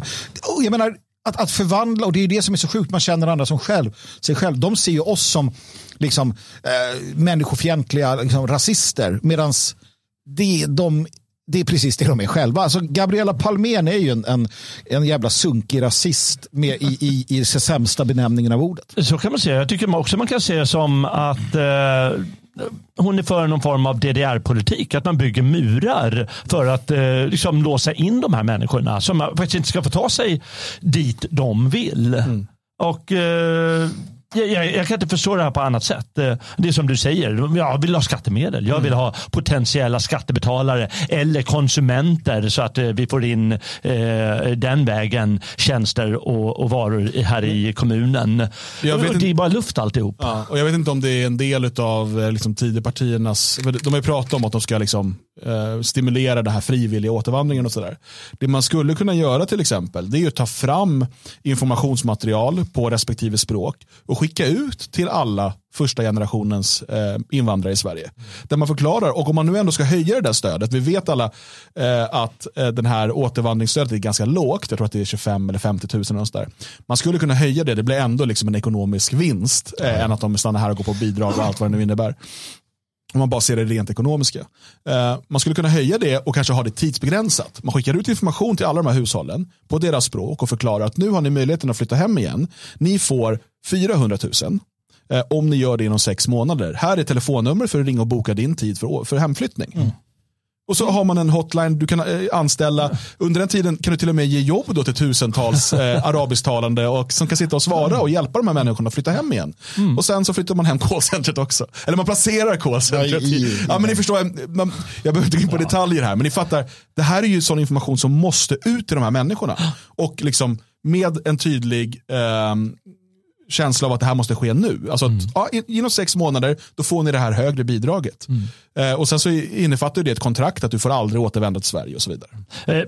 Jag menar, att, att förvandla, och det är det som är så sjukt, man känner andra som själv, sig själv. De ser ju oss som liksom, eh, människofientliga liksom, rasister. Medan det, de, det är precis det de är själva. Alltså, Gabriella Palmén är ju en, en, en jävla sunkig rasist med, i, i, i sämsta benämningen av ordet. Så kan man säga. Jag tycker också man kan se det som att eh, hon är för någon form av DDR-politik. Att man bygger murar för att eh, liksom låsa in de här människorna som faktiskt inte ska få ta sig dit de vill. Mm. Och eh, jag, jag, jag, kan inte förstå det här på annat sätt. Eh, det är som du säger, jag vill ha skattemedel. Jag vill mm. ha potentiella skattebetalare eller konsumenter så att eh, vi får in eh, den vägen tjänster och, och varor här i mm. kommunen. Jag vet det är bara luft alltihop. Ja, och jag vet inte om det är en del av eh, liksom, Tidöpartiernas, de har ju pratat om att de ska liksom, eh, stimulera den här frivilliga återvandringen och sådär. Det man skulle kunna göra till exempel, det är att ta fram informationsmaterial på respektive språk och skicka ut till alla första generationens eh, invandrare i Sverige. Där man förklarar, och om man nu ändå ska höja det där stödet, vi vet alla eh, att eh, den här återvandringsstödet är ganska lågt, jag tror att det är 25 eller 50 000 och där. Man skulle kunna höja det, det blir ändå liksom en ekonomisk vinst mm. än att de stannar här och går på bidrag och allt vad det nu innebär. Om man bara ser det rent ekonomiska. Eh, man skulle kunna höja det och kanske ha det tidsbegränsat. Man skickar ut information till alla de här hushållen på deras språk och förklarar att nu har ni möjligheten att flytta hem igen. Ni får 400 000 eh, om ni gör det inom sex månader. Här är telefonnummer för att ringa och boka din tid för, för hemflyttning. Mm. Och så har man en hotline du kan eh, anställa. Under den tiden kan du till och med ge jobb då till tusentals eh, <laughs> arabisktalande och som kan sitta och svara och hjälpa de här människorna att flytta hem igen. Mm. Och sen så flyttar man hem callcentret också. Eller man placerar callcentret. Ja, men ni förstår, man, jag behöver inte gå in på detaljer här, men ni fattar. Det här är ju sån information som måste ut till de här människorna. Och liksom med en tydlig eh, känsla av att det här måste ske nu. Alltså mm. att, ja, inom sex månader då får ni det här högre bidraget. Mm. Eh, och sen så innefattar det ett kontrakt att du får aldrig återvända till Sverige och så vidare. Eh,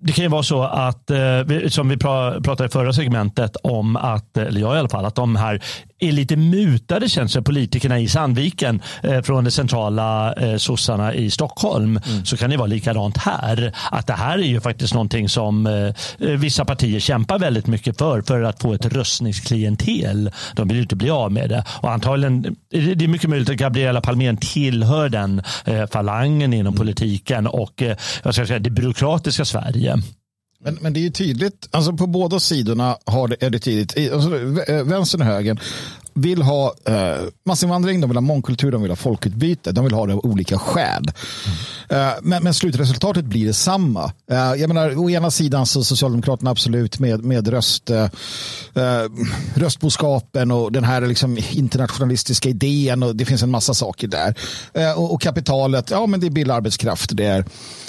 det kan ju vara så att, eh, som vi pratade i förra segmentet om att, eller jag i alla fall, att de här är lite mutade känns det, politikerna i Sandviken eh, från de centrala eh, sossarna i Stockholm. Mm. Så kan det vara likadant här. Att det här är ju faktiskt någonting som eh, vissa partier kämpar väldigt mycket för, för att få ett röstningsklientel. De vill ju inte bli av med det. Och antagligen, det är mycket möjligt att Gabriella Palmén tillhör den eh, falangen inom mm. politiken och eh, jag ska säga, det byråkratiska Sverige. Men, men det är ju tydligt, alltså på båda sidorna har det, är det tydligt, alltså, vänstern och högern vill ha eh, massinvandring, de vill ha mångkultur, de vill ha folkutbyte, de vill ha det av olika skäl. Mm. Eh, men, men, slutresultatet blir detsamma. Eh, jag menar, å ena sidan så Socialdemokraterna absolut med, med röst, eh, eh, röstboskapen och den här liksom internationalistiska idén och det finns en massa saker där. Eh, och, och, kapitalet, ja men det är billig arbetskraft, det är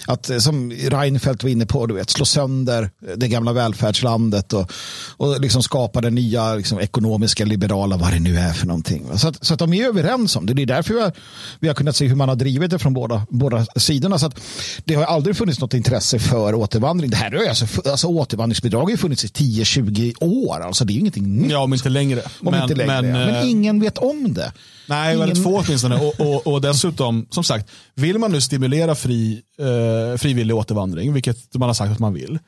att eh, som Reinfeldt var inne på, du vet, slå sönder det gamla välfärdslandet och, och liksom skapa den nya liksom, ekonomiska liberala varianten det nu är för någonting. Så att, så att de är överens om det. Det är därför vi har, vi har kunnat se hur man har drivit det från båda, båda sidorna. Så att det har aldrig funnits något intresse för återvandring. Det här är alltså, alltså återvandringsbidrag har ju funnits i 10-20 år. Alltså det är ingenting nytt. Ja, om inte längre. Om men, inte längre. Men, men, eh, ingen vet om det. Nej, ingen... väldigt få åtminstone. Och, och, och dessutom, som sagt, vill man nu stimulera fri, eh, frivillig återvandring, vilket man har sagt att man vill,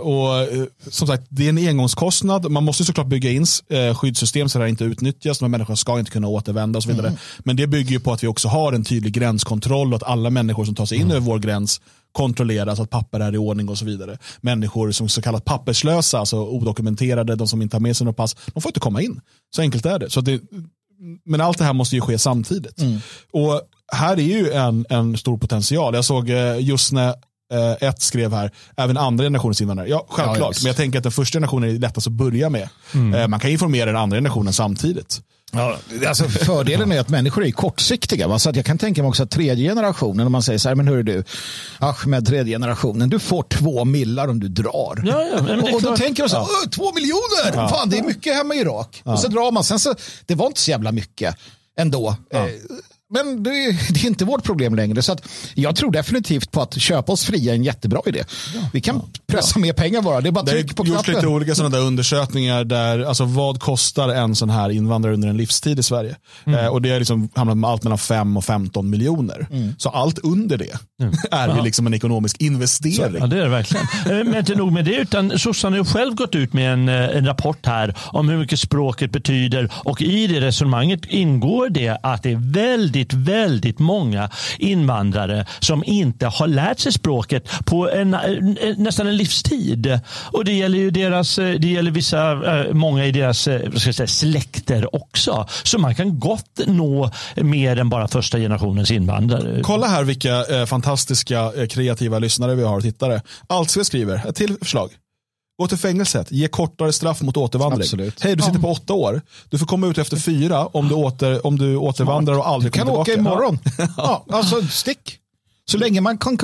och uh, som sagt, det är en engångskostnad. Man måste såklart bygga in uh, skyddssystem så det inte utnyttjas. De här människorna ska inte kunna återvända och så vidare. Mm. Men det bygger ju på att vi också har en tydlig gränskontroll och att alla människor som tar sig in mm. över vår gräns kontrolleras, att papper är i ordning och så vidare. Människor som så kallat papperslösa, alltså odokumenterade, de som inte har med sig något pass, de får inte komma in. Så enkelt är det. Så det men allt det här måste ju ske samtidigt. Mm. Och här är ju en, en stor potential. Jag såg just när eh, ett skrev här, även andra generationens invandrare. Ja, självklart. Ja, men jag tänker att den första generationen är lättast att börja med. Mm. Eh, man kan informera den andra generationen samtidigt. Ja, alltså fördelen är att människor är kortsiktiga. Va? Så att jag kan tänka mig också att tredje generationen, om man säger så här, men hör du, Ahmed, tredje generationen, du får två millar om du drar. Ja, ja, och, och då tänker jag så här, ja. två miljoner, ja. fan det är mycket hemma i Irak. Och så drar man, sen så, det var inte så jävla mycket ändå. Eh, men det, det, är inte vårt problem längre. Så att jag tror definitivt på att köpa oss fria är en jättebra idé. Ja, vi kan ja, pressa ja. mer pengar bara. Det är bara tryck på knappen. Det har gjorts lite olika sådana där undersökningar där, alltså vad kostar en sån här invandrare under en livstid i Sverige? Mm. Eh, och det har liksom hamnat med allt mellan 5 och 15 miljoner. Mm. Så allt under det mm. är ju liksom en ekonomisk investering. ja, det är det verkligen. Eh, men inte nog med det, utan sossarna har själv gått ut med en, eh, en rapport här om hur mycket språket betyder och i det resonemanget ingår det att det är väldigt väldigt, väldigt många invandrare som inte har lärt sig språket på en, nästan en livstid. Och det gäller ju deras, eh, det gäller vissa, eh, många i deras eh, ska jag säga, släkter också. Så man kan gott nå mer än bara första generationens invandrare. Kolla här vilka eh, fantastiska kreativa lyssnare vi har och tittare. Allt skriver, ett till förslag. Gå till fängelset, ge kortare straff mot återvandring. Hej, du sitter på åtta år. Du får komma ut efter fyra om du, åter, om du återvandrar och aldrig kommer tillbaka. Du kan åka imorgon. Ja. ja, alltså stick. Så länge man kan,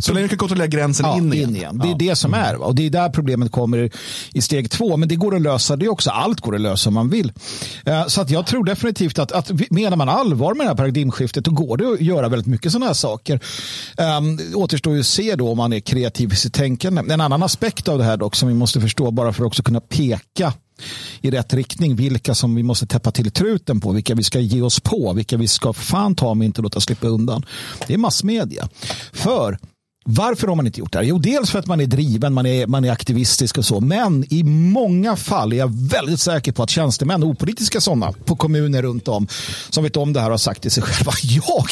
så länge kan kontrollera gränsen ja, in, igen. in igen. Det är ja. det som är. Och det är där problemet kommer i steg två. Men det går att lösa det också. Allt går att lösa om man vill. Eh, så att jag tror definitivt att, att menar man allvar med det här paradigmskiftet då går det att göra väldigt mycket sådana här saker. Um, återstår ju att se då om man är kreativ i sitt tänkande. En annan aspekt av det här dock som vi måste förstå bara för att också kunna peka i rätt riktning. Vilka som vi måste täppa till truten på, vilka vi ska ge oss på, vilka vi ska fan ta om inte låta slippa undan. Det är massmedia. För varför har man inte gjort det här? Jo, dels för att man är driven, man är, man är aktivistisk och så. Men i många fall är jag väldigt säker på att tjänstemän, opolitiska sådana, på kommuner runt om som vet om det här har sagt till sig själva. <laughs> Jag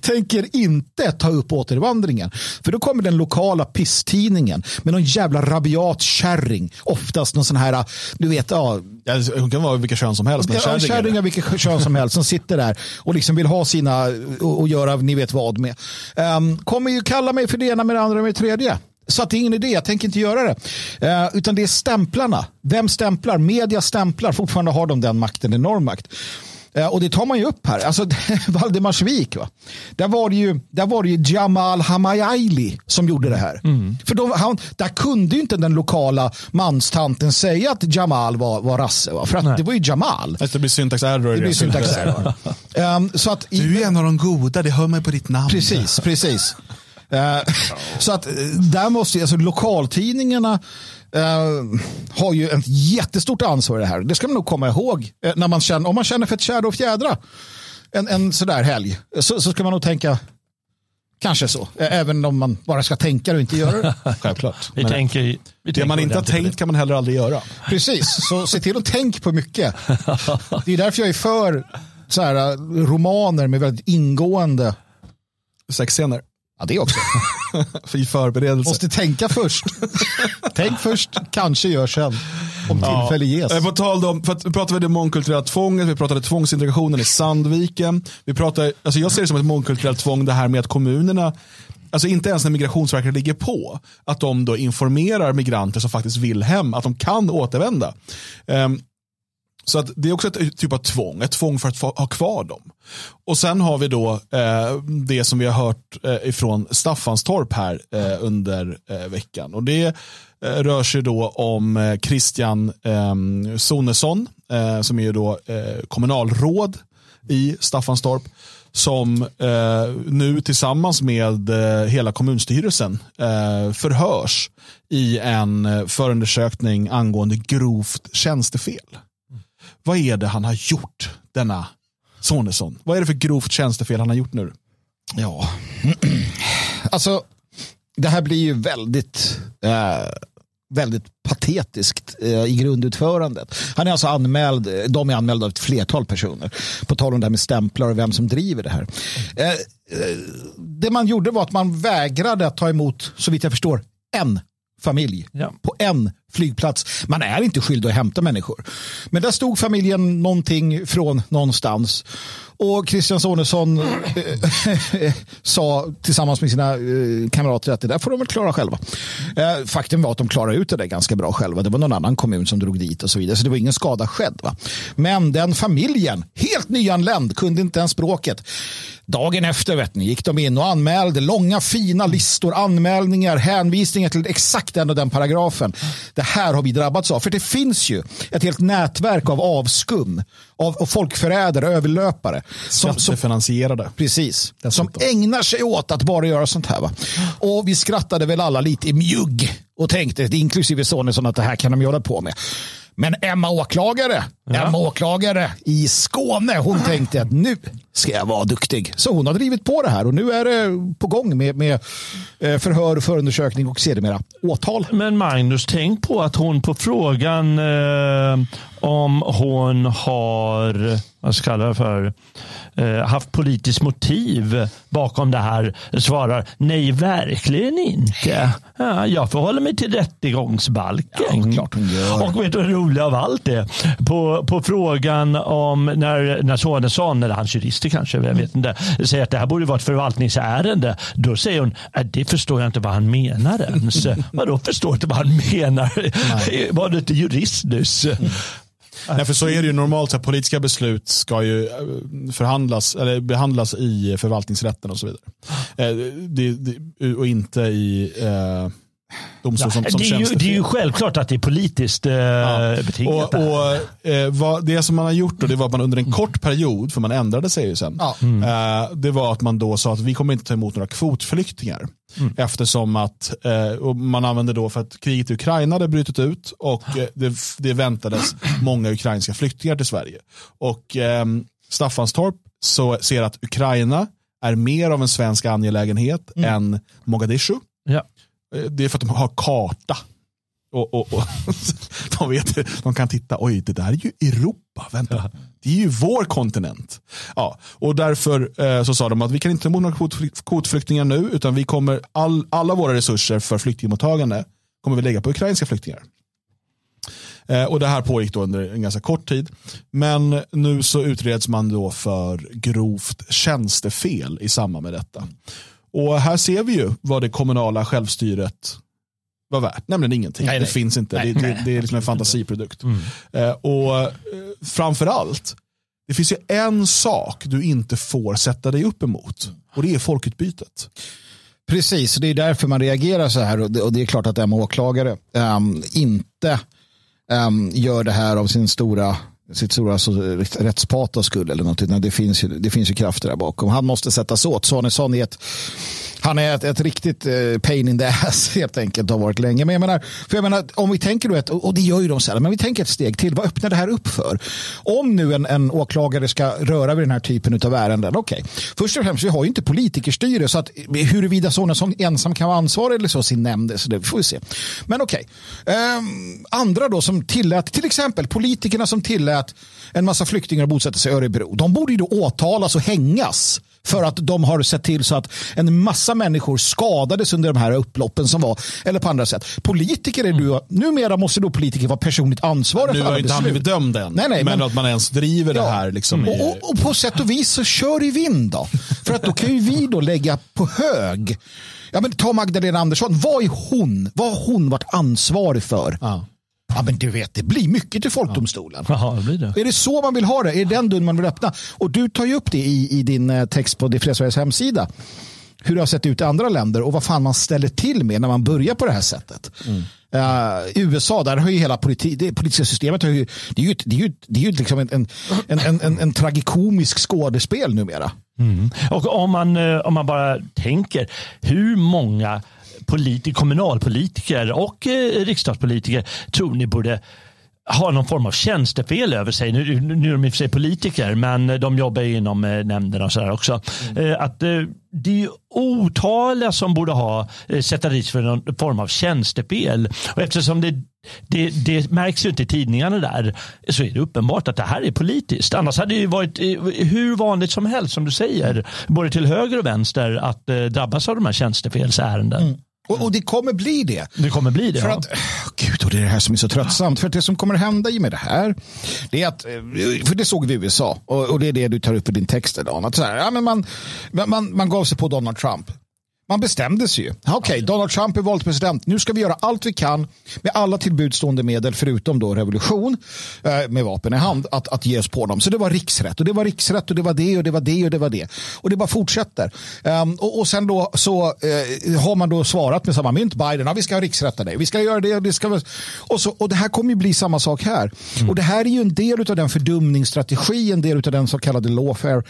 tänker inte ta upp återvandringen. För då kommer den lokala pisstidningen med någon jävla rabiat kärring. Oftast någon sån här, du vet, ja. Hon kan vara vilka kön som helst. Ja, kärringar vilka kön som helst som sitter där och liksom vill ha sina och, och göra ni vet vad med. Um, kommer ju kalla mig för det ena med det andra med det tredje. Så att det är ingen idé, jag tänker inte göra det. Eh, utan det är stämplarna. Vem stämplar? Media stämplar. Fortfarande har de den makten, enorm makt. Eh, och det tar man ju upp här. Alltså <laughs> Valdemarsvik, va? Där, var det ju, där var det ju Jamal Hamayaili som gjorde det här. Mm. För då, han, där kunde ju inte den lokala manstanten säga att Jamal var, var rasse. Va? För att det var ju Jamal. det blir syntax error. Det blir syntax <laughs> error. um, så att, du är en av de goda, det hör mig på ditt namn. Precis, precis. <laughs> Eh, så att eh, där måste, alltså lokaltidningarna Uh, har ju ett jättestort ansvar i det här. Det ska man nog komma ihåg. Uh, när man känner, om man känner för ett tjäder och fjädra en, en sådär helg så, så ska man nog tänka kanske så. Uh, även om man bara ska tänka och inte göra det. <laughs> Självklart. Vi tänker, vi det man inte har tänkt kan man heller aldrig göra. Precis, så se till att tänka på mycket. Det är därför jag är för så här, romaner med väldigt ingående sexscener. Ja, det också. <laughs> I förberedelse. Måste tänka först. <laughs> Tänk först, kanske gör sen. Om tillfälle ges. På tal om, för att vi pratade det mångkulturella tvånget, vi pratade tvångsintegrationen i Sandviken. Vi pratade, alltså jag ser det som ett mångkulturellt tvång det här med att kommunerna Alltså inte ens när Migrationsverket ligger på, att de då informerar migranter som faktiskt vill hem, att de kan återvända. Um, så att det är också ett typ av tvång, ett tvång för att ha kvar dem. Och sen har vi då eh, det som vi har hört eh, ifrån Staffanstorp här eh, under eh, veckan. Och det eh, rör sig då om eh, Christian eh, Sonesson eh, som är då eh, kommunalråd i Staffanstorp, som eh, nu tillsammans med eh, hela kommunstyrelsen eh, förhörs i en eh, förundersökning angående grovt tjänstefel. Vad är det han har gjort, denna Sonesson? Vad är det för grovt tjänstefel han har gjort nu? Ja, <clears throat> alltså det här blir ju väldigt, eh, väldigt patetiskt eh, i grundutförandet. Han är alltså anmäld, de är anmälda av ett flertal personer. På tal om det här med stämplar och vem som driver det här. Eh, eh, det man gjorde var att man vägrade att ta emot, så vitt jag förstår, en familj Ja. på en flygplats. Man är inte skyldig att hämta människor. Men där stod familjen någonting från någonstans. Och Christian Sonesson eh, <laughs> sa tillsammans med sina eh, kamrater att det där får de väl klara själva. Eh, faktum var att de klarade ut det där ganska bra själva. Det var någon annan kommun som drog dit och så vidare. Så det var ingen skada skedd. Va? Men den familjen, helt nyanländ, kunde inte ens språket. Dagen efter vet ni, gick de in och anmälde långa fina listor, anmälningar, hänvisningar till exakt den och den paragrafen. Det här har vi drabbats av. För det finns ju ett helt nätverk av avskum, av, av folkförrädare, överlöpare. Som, som, Skattefinansierade. Precis. Dessutom. Som ägnar sig åt att bara göra sånt här. Va? Och vi skrattade väl alla lite i mjugg och tänkte, inklusive Sonesson, att det här kan de göra på med. Men Emma åklagare, Emma åklagare i Skåne, hon tänkte att nu ska jag vara duktig. Så hon har drivit på det här och nu är det på gång med, med eh, förhör, förundersökning och sedermera åtal. Men Magnus, tänk på att hon på frågan eh, om hon har vad ska jag det för, eh, haft politiskt motiv bakom det här svarar nej, verkligen inte. Ja, jag förhåller mig till rättegångsbalken. Ja, klart hon gör. Och vet du det roliga av allt är? På, på frågan om när, när Sonesson, eller hans jurister kanske, jag vet inte, säger att det här borde vara ett förvaltningsärende. Då säger hon, "Äh, det förstår jag inte vad han menar ens. <laughs> Vadå förstår inte vad han menar? <laughs> Var du inte jurist nyss? Nej, för så är det ju normalt. Så här, politiska beslut ska ju eh, förhandlas, eller behandlas i förvaltningsrätten och så vidare. Eh, det, det, och inte i eh, domstol som, som det, är ju, det är ju självklart att det är politiskt eh, Ja. betingat. Och, och, eh, vad, det som man har gjort då, det var att man under en kort period, för man ändrade sig ju sen, Ja. eh, det var att man då sa att vi kommer inte ta emot några kvotflyktingar. Eftersom att eh, och man använde då för att kriget i Ukraina hade brutit ut och eh, det, det väntades många ukrainska flyktingar till Sverige. Och eh, Staffanstorp så ser att Ukraina är mer av en svensk angelägenhet än Mogadishu. ja. Eh, Det är för att de har karta. Och, och, och <laughs> de, vet, de kan titta, oj det där är ju Europa, vänta, det är ju vår kontinent. Ja, och därför eh, så sa de att vi kan inte ta emot några kvot, kvotflyktingar nu, utan vi kommer, all, alla våra resurser för flyktingmottagande kommer vi lägga på ukrainska flyktingar. Eh, och det här pågick då under en ganska kort tid. Men nu så utreds man då för grovt tjänstefel i samband med detta. Och här ser vi ju vad det kommunala självstyret var värt, nämligen ingenting. Nej, det nej. finns inte, det, det, det är liksom en fantasiprodukt. Eh, och eh, framförallt, det finns ju en sak du inte får sätta dig upp emot och det är folkutbytet. Precis, det är därför man reagerar så här och det, och det är klart att Emma åklagare ehm, inte ehm, gör det här av sin stora sitt stora alltså, rättspatos skull eller någonting. utan Det finns, ju, det finns ju krafter där bakom. Han måste sättas åt. Sonesson är ett, han är ett, ett riktigt eh, pain in the ass <laughs> helt enkelt. Har varit länge. Men jag menar, för jag menar om vi tänker då ett, och det gör ju de sällan, men vi tänker ett steg till. Vad öppnar det här upp för? Om nu en, en åklagare ska röra vid den här typen av ärenden. Okej, först och främst vi har ju inte politikerstyre så att huruvida Sonesson ensam kan vara ansvarig eller så sin nämnd, så det får vi se. Men okej, Ehm, andra då som tillät, till exempel politikerna som tillät en massa flyktingar att bosätta sig i Örebro. De borde ju då åtalas och hängas för att de har sett till så att en massa människor skadades under de här upploppen som var, eller på andra sätt. Politiker är du, numera måste då politiker vara personligt ansvariga Nu för har inte han blivit dömd än, Nej, nej, men, men- att man ens driver det Ja. här. Liksom Och, och, och på sätt och vis så kör i vind då. För att då kan ju vi då lägga på hög. Ja men ta Magdalena Andersson, vad är hon? Vad har hon varit ansvarig för? Ja. Ja men du vet, det blir mycket till folkdomstolen. Jaha, det blir det. Är det så man vill ha det? Är det den dörren man vill öppna? Och du tar ju upp det i, i din eh, text på Det fria Sveriges hemsida. Hur det har sett ut i andra länder och vad fan man ställer till med när man börjar på det här sättet. Uh, USA, där har ju hela politi det politiska systemet, har ju, det är ju, det är ju, det är ju liksom en, en, en, en, en tragikomisk skådespel numera. Mm. Och om man, eh, om man bara tänker, hur många politi kommunalpolitiker och eh, riksdagspolitiker tror ni borde ha någon form av tjänstefel över sig. Nu, nu är de i och för sig politiker, men de jobbar inom eh, nämnderna och sådär också. Mm. Eh, att, eh, det är otaliga som borde ha sätta dit för någon form av tjänstefel. Och eftersom det, det, det, märks ju inte i tidningarna där så är det uppenbart att det här är politiskt. Annars hade det varit hur vanligt som helst som du säger, både till höger och vänster att drabbas av de här tjänstefelsärenden. Mm. Och, och, det kommer bli det. Det kommer bli det. För ja. att, gud, och det är det här som är så tröttsamt. För att det som kommer hända i med det här, det är att, eh, för det såg vi i USA, och, och det är det du tar upp i din text idag. Att så här, ja, men man, man, man gav sig på Donald Trump. Man bestämde sig ju. Okej, okay, Donald Trump är vald president. Nu ska vi göra allt vi kan med alla tillbudstående medel, förutom då revolution eh, med vapen i hand, att, att ge oss på dem. Så det var riksrätt och det var riksrätt och det var det och det var det och det var det. Och det bara fortsätter. Um, och, och sen då så uh, har man då svarat med samma mynt, Biden, ja, vi ska ha riksrätta dig, vi ska göra det och det ska och, så, och det här kommer ju bli samma sak här. Mm. Och det här är ju en del av den fördumningsstrategi, en del av den så kallade lawfare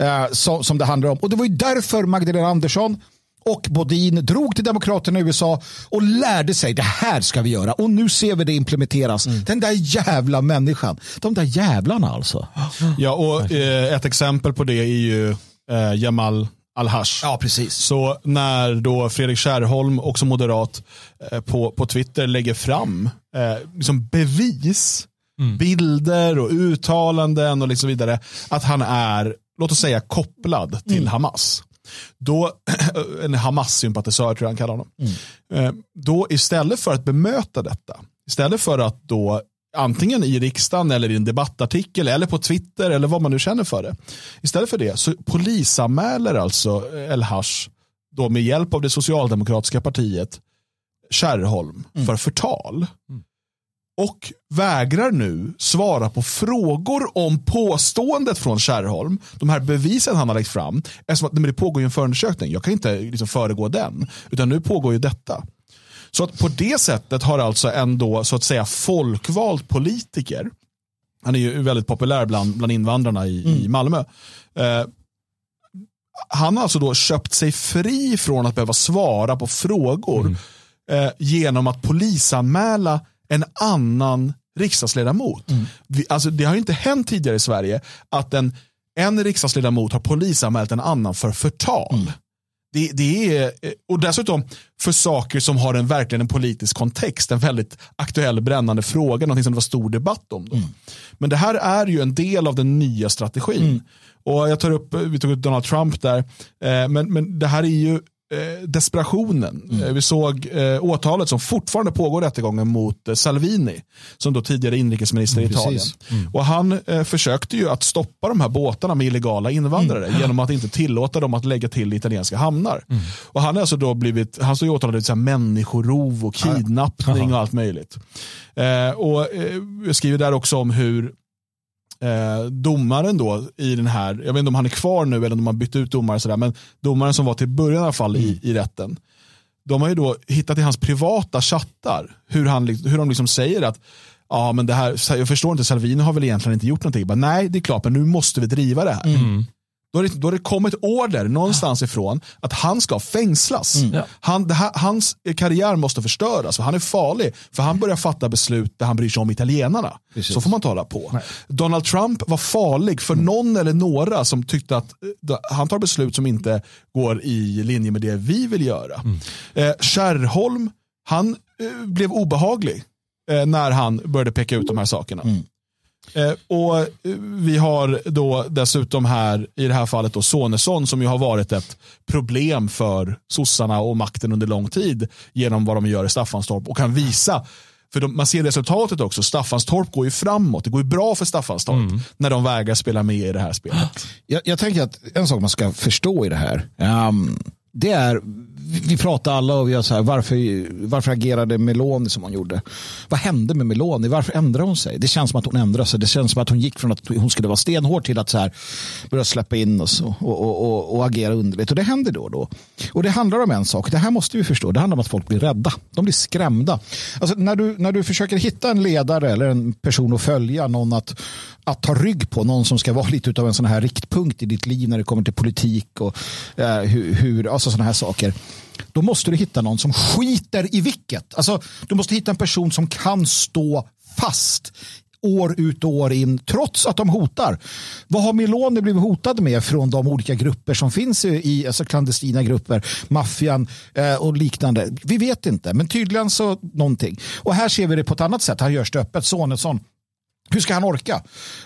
uh, som, som det handlar om. Och det var ju därför Magdalena Andersson och Bodin drog till Demokraterna i USA och lärde sig det här ska vi göra. Och nu ser vi det implementeras. Mm. Den där jävla människan. De där jävlarna alltså. Ja, och eh, ett exempel på det är ju eh, Jamal Al-Hash. Ja, precis. Så när då Fredrik Kärrholm, också moderat, eh, på, på Twitter lägger fram eh, liksom bevis, mm. bilder och uttalanden och liksom vidare, att han är, låt oss säga, kopplad till mm. Hamas. Då, <clears throat> en Hamas-sympatisör tror jag han kallar honom. Mm. Eh, då istället för att bemöta detta, istället för att då antingen i riksdagen eller i en debattartikel eller på Twitter eller vad man nu känner för det. Istället för det så polisanmäler alltså El Hash då med hjälp av det socialdemokratiska partiet Kärrholm mm. för förtal. Mm och vägrar nu svara på frågor om påståendet från Kärrholm. De här bevisen han har lagt fram. Eftersom att, men det pågår ju en förundersökning. Jag kan inte liksom föregå den. Utan nu pågår ju detta. Så att på det sättet har alltså ändå så att säga folkvald politiker. Han är ju väldigt populär bland, bland invandrarna i, mm. i Malmö. Eh, han har alltså då köpt sig fri från att behöva svara på frågor mm. eh, genom att polisanmäla en annan riksdagsledamot. Mm. Vi, alltså, det har inte hänt tidigare i Sverige att en, en riksdagsledamot har polisanmält en annan för förtal. Mm. Det, det, är, och dessutom för saker som har en, verkligen en politisk kontext, en väldigt aktuell brännande fråga, någonting som det var stor debatt om. Då. Mm. Men det här är ju en del av den nya strategin. Mm. Och jag tar upp, Vi tog upp Donald Trump där, eh, men, men det här är ju desperationen. Mm. Eh, vi såg eh, åtalet som fortfarande pågår rättegången mot eh, Salvini, som då tidigare inrikesminister mm, i Italien. Mm. Och han eh, försökte ju att stoppa de här båtarna med illegala invandrare mm. genom att inte tillåta dem att lägga till italienska hamnar. Mm. Och han har alltså då blivit, han står ju åtalad för människorov och kidnappning och allt möjligt. Eh, och eh, jag skriver där också om hur eh, domaren då i den här, jag vet inte om han är kvar nu eller om de har bytt ut domare, sådär, men domaren som var till början i alla fall i, mm. i rätten, de har ju då hittat i hans privata chattar hur, han, hur de liksom säger att ja, men det här, jag förstår inte, Salvini har väl egentligen inte gjort någonting. Bara, Nej, det är klart, men nu måste vi driva det här. Mm. Då har, det, då har det kommit order någonstans ifrån att han ska fängslas. Mm. Han, här, hans karriär måste förstöras, för han är farlig. För han börjar fatta beslut där han bryr sig om italienarna. Precis. Så får man tala på. Nej. Donald Trump var farlig för mm. någon eller några som tyckte att uh, han tar beslut som inte går i linje med det vi vill göra. Mm. Eh, Kärrholm, han uh, blev obehaglig eh, när han började peka ut de här sakerna. Mm. Eh, och eh, Vi har då dessutom här i det här fallet då Sonesson som ju har varit ett problem för sossarna och makten under lång tid genom vad de gör i Staffanstorp och kan visa för de, man ser resultatet också. Staffanstorp går ju framåt. Det går ju bra för Staffanstorp mm. när de vägrar spela med i det här spelet. Jag, jag tänker att en sak man ska förstå i det här. Um, det är, vi pratar alla och vi så här, varför, varför agerade Meloni som hon gjorde? Vad hände med Meloni? Varför ändrade hon sig? Det känns som att hon ändrade sig. Det känns som att hon gick från att hon skulle vara stenhård till att så här, börja släppa in oss och, och, och, och agera underligt. Och det händer då och då. Och det handlar om en sak, det här måste vi förstå, det handlar om att folk blir rädda. De blir skrämda. Alltså, när, du, när du försöker hitta en ledare eller en person att följa, någon att, att ta rygg på, någon som ska vara lite av en sån här riktpunkt i ditt liv när det kommer till politik och eh, hur, hur alltså sådana här saker. Då måste du hitta någon som skiter i vilket. Alltså, du måste hitta en person som kan stå fast år ut och år in trots att de hotar. Vad har Meloni blivit hotad med från de olika grupper som finns i alltså klandestina grupper, maffian eh, och liknande? Vi vet inte, men tydligen så någonting. Och här ser vi det på ett annat sätt. Här görs det öppet. Sonesson hur ska han orka?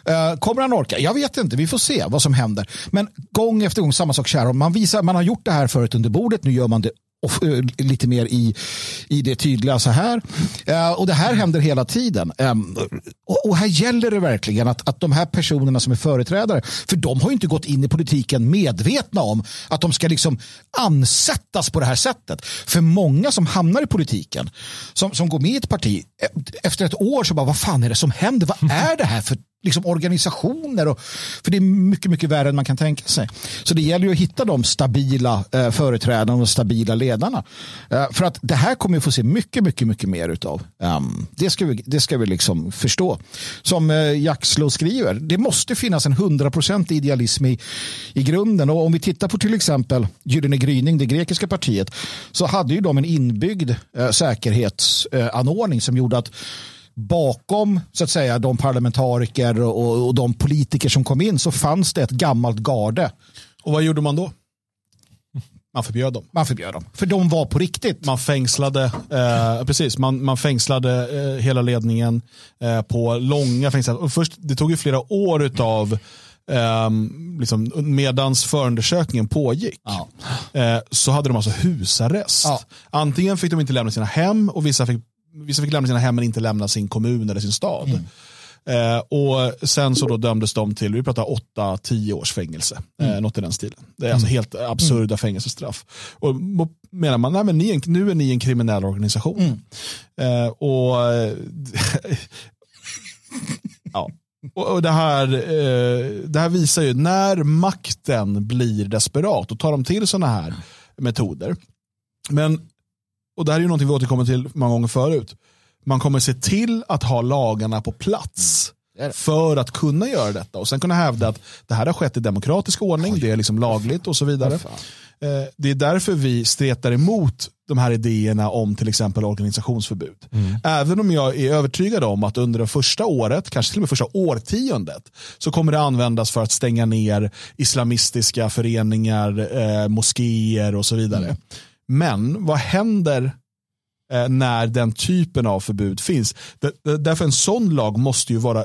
Uh, kommer han orka? Jag vet inte. Vi får se vad som händer. Men gång efter gång samma sak Sharon. Man, visar, man har gjort det här förut under bordet. Nu gör man det Eh, lite mer i, i det tydliga så här. Eh, och det här händer hela tiden. Eh, och, och, här gäller det verkligen att, att de här personerna som är företrädare, för de har ju inte gått in i politiken medvetna om att de ska liksom ansättas på det här sättet. För många som hamnar i politiken, som, som går med i ett parti, eh, efter ett år så bara, vad fan är det som händer? Vad är det här för liksom organisationer. Och, för det är mycket, mycket värre än man kan tänka sig. Så det gäller ju att hitta de stabila eh, företrädarna och stabila ledarna. Eh, för att det här kommer vi få se mycket, mycket, mycket mer utav. Um, det ska vi, det ska vi liksom förstå. Som eh, Jackslo skriver, det måste finnas en hundraprocentig idealism i, i grunden. Och om vi tittar på till exempel Gyllene gryning, det grekiska partiet, så hade ju de en inbyggd eh, säkerhetsanordning eh, som gjorde att bakom så att säga de parlamentariker och, och de politiker som kom in så fanns det ett gammalt garde. Och vad gjorde man då? Man förbjöd dem. Man förbjöd dem. För de var på riktigt. Man fängslade, eh, precis, man, man fängslade eh, hela ledningen eh, på långa först, det tog ju flera år av eh, liksom, medans förundersökningen pågick. Ja. Eh, så hade de alltså husarrest. Ja. Antingen fick de inte lämna sina hem och vissa fick vissa fick lämna sina hem men inte lämna sin kommun eller sin stad. Mm. Eh, och sen så då dömdes de till, vi pratar 8-10 års fängelse. Eh, mm. något i den stilen. Det är alltså mm. helt absurda mm. fängelsestraff. Och menar man, nej men ni, nu är ni en kriminell organisation. Mm. Eh, och <laughs> ja. Och det här, eh, det här visar ju när makten blir desperat och tar de till sådana här metoder. Men och det här är ju någonting vi återkommer till många gånger förut. Man kommer se till att ha lagarna på plats mm. för att kunna göra detta och sen kunna hävda att det här har skett i demokratisk ordning, det är liksom lagligt och så vidare. Eh, det är därför vi stretar emot de här idéerna om till exempel organisationsförbud. Mm. Även om jag är övertygad om att under det första året, kanske till och med första årtiondet, så kommer det användas för att stänga ner islamistiska föreningar, eh, moskéer och så vidare. Mm. Men vad händer eh, när den typen av förbud finns? Därför en sån lag måste ju vara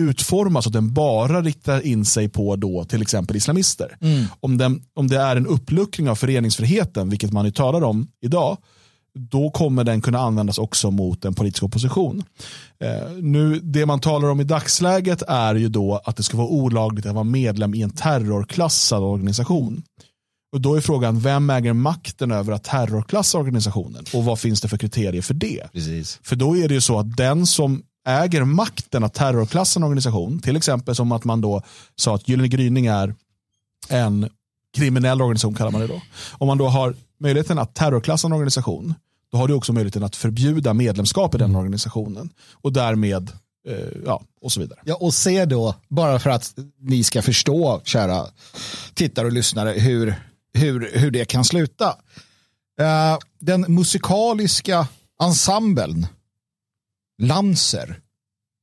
utformad så att den bara riktar in sig på då till exempel islamister. Mm. Om, den, om det är en uppluckring av föreningsfriheten, vilket man ju talar om idag, då kommer den kunna användas också mot en politisk opposition. Eh, nu, det man talar om i dagsläget är ju då att det ska vara olagligt att vara medlem i en terrorklassad organisation. Och Då är frågan, vem äger makten över att terrorklassa organisationen? Och vad finns det för kriterier för det? Precis. För då är det ju så att den som äger makten att terrorklassa en organisation, till exempel som att man då sa att Gyllene gryning är en kriminell organisation kallar man det då. Om man då har möjligheten att terrorklassa en organisation, då har du också möjligheten att förbjuda medlemskap i den organisationen. Och därmed eh, ja, och så vidare. Ja, och se då, bara för att ni ska förstå, kära tittare och lyssnare, hur hur, hur det kan sluta. Uh, den musikaliska ensemblen Lanser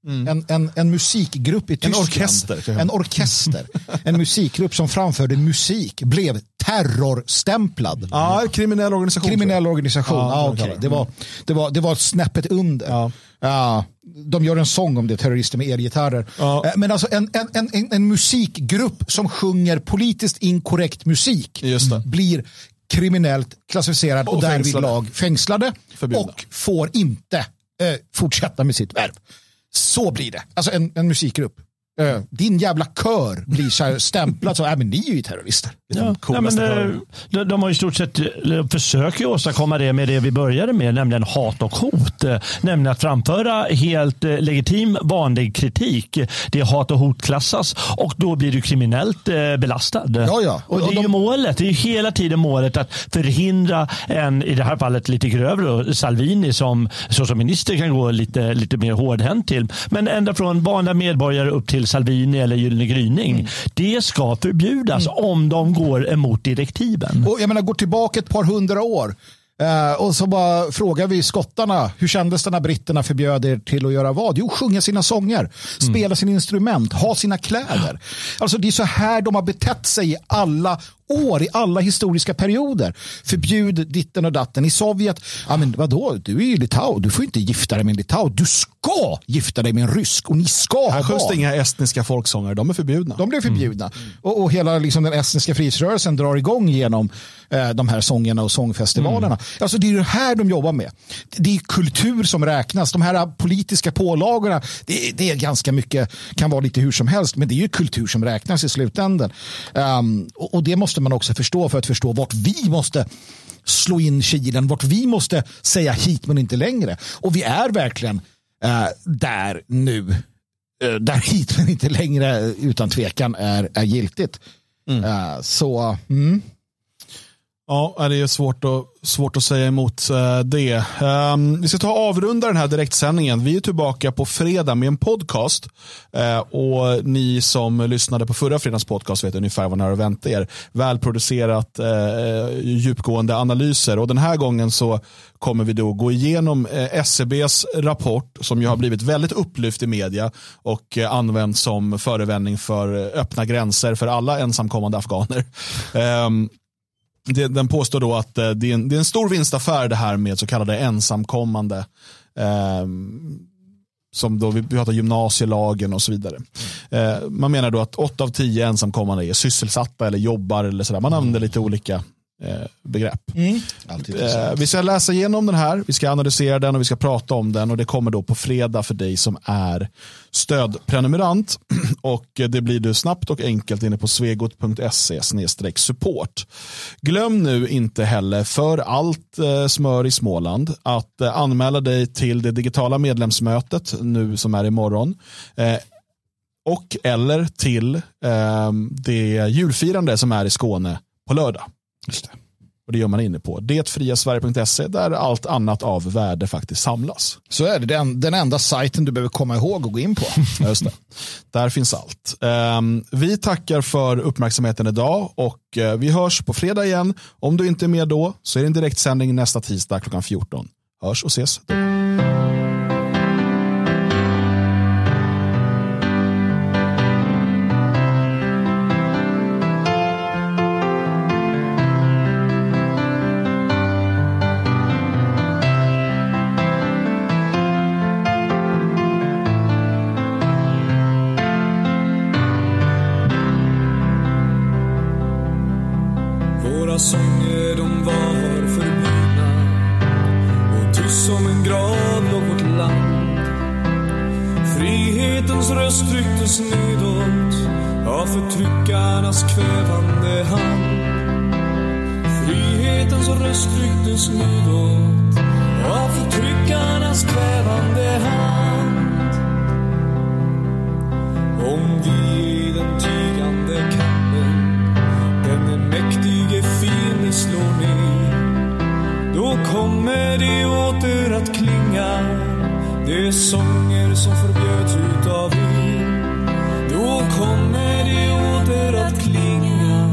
Mm. En, en, en musikgrupp i Tyskland. En orkester. En orkester. en musikgrupp som framförde musik blev terrorstämplad. Ja, kriminell organisation. Kriminell organisation, ja, ah, okay. det, var, det, var, det var snäppet under. Ja. Ja, de gör en sång om det, terrorister med elgitarrer. Ja. Eh, men alltså en, en, en, en musikgrupp som sjunger politiskt inkorrekt musik blir kriminellt klassificerad och, och därvid lag fängslade Förbjudna. och får inte eh, fortsätta med sitt värv. Så blir det. Alltså en, en musikgrupp. Eh, din jävla kör blir så här stämplad som, äh, men ni är ju terrorister. Ja, ja, men, eh, de, de har i stort sett eh, försöker åstadkomma det med det vi började med, nämligen hat och hot. Nämligen att framföra helt legitim vanlig kritik. Det hat och hot klassas och då blir du kriminellt belastad. Ja, ja. Och, och det är de... ju målet. Det är hela tiden målet att förhindra en, i det här fallet lite grövre, Salvini som såsom minister kan gå lite, lite mer hårdhänt till. Men ända från vanliga medborgare upp till Salvini eller Gyllene gryning. Mm. Det ska förbjudas mm. om de går emot direktiven. Och jag menar, går tillbaka ett par hundra år. Uh, och så bara frågar vi skottarna, hur kändes det när britterna förbjöd er till att göra vad? Jo, sjunga sina sånger, mm. spela sina instrument, ha sina kläder. Alltså det är så här de har betett sig i alla år, i alla historiska perioder. Förbjud ditten och datten. I Sovjet, ja men vadå, du är ju Litau, du får inte gifta dig med en Litau. Du ska gifta dig med en rysk och ni ska sjöngs det inga estniska folksånger, de är förbjudna. De blir förbjudna. Mm. Och, och, hela liksom, den estniska frihetsrörelsen drar igång genom eh, de här sångerna och sångfestivalerna. Mm. Alltså det är det här de jobbar med. Det är kultur som räknas. De här politiska pålagorna, det, det är ganska mycket, kan vara lite hur som helst, men det är ju kultur som räknas i slutändan. Um, och, och det måste måste man också förstå för att förstå vart vi måste slå in kilen, vart vi måste säga hit men inte längre. Och vi är verkligen äh, där nu, äh, där hit men inte längre utan tvekan är, är giltigt. Mm. Äh, så, mm. Ja, det är svårt att, svårt att säga emot eh, det. Ehm, vi ska ta och avrunda den här direktsändningen. Vi är tillbaka på fredag med en podcast. Eh, och Ni som lyssnade på förra fredagens podcast vet ungefär vad ni har att vänta er. Välproducerat, eh, djupgående analyser. Och Den här gången så kommer vi då gå igenom SCBs rapport som ju har blivit väldigt upplyft i media och uh, används som förevändning för öppna gränser för alla ensamkommande afghaner. Ehm, det, den påstår då att eh, det är, en, det är en stor vinstaffär det här med så kallade ensamkommande. Eh, som då vi pratar gymnasielagen och så vidare. Eh, man menar då att åtta av tio ensamkommande är sysselsatta eller jobbar eller sådär. Man använder lite olika begrepp. Mm. Eh, vi ska läsa igenom den här, vi ska analysera den och vi ska prata om den och det kommer då på fredag för dig som är stödprenumerant <clears throat> och det blir du snabbt och enkelt inne på svegot.se support. Glöm nu inte heller för allt eh, smör i Småland att eh, anmäla dig till det digitala medlemsmötet nu som är imorgon eh, och eller till eh, det julfirande som är i Skåne på lördag. Just det. Och det gör man inne på detfriasverige.se där allt annat av värde faktiskt samlas. Så är det. Den, den enda sajten du behöver komma ihåg och gå in på. <laughs> Just det. Där finns allt. Um, vi tackar för uppmärksamheten idag och uh, vi hörs på fredag igen. Om du inte är med då så är det en direktsändning nästa tisdag klockan 14. Hörs och ses då. Då kommer det åter att klinga. Det är sånger som förbjöds utav vin Då kommer det åter att klinga.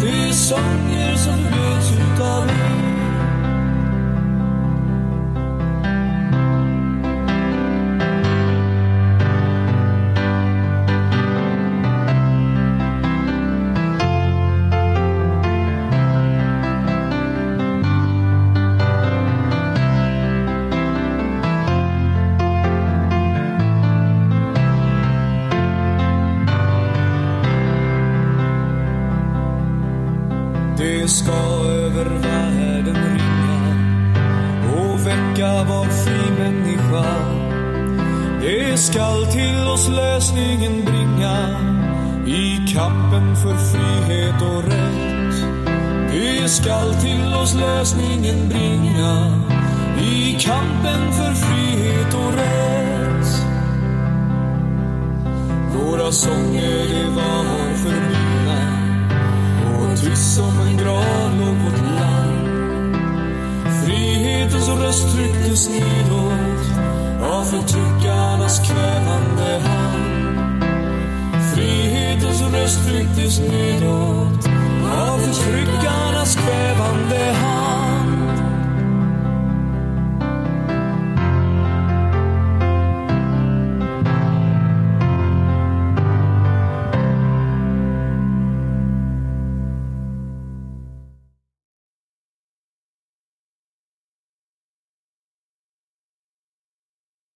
Det är sånger som förbjöds skall till oss lösningen bringa i kampen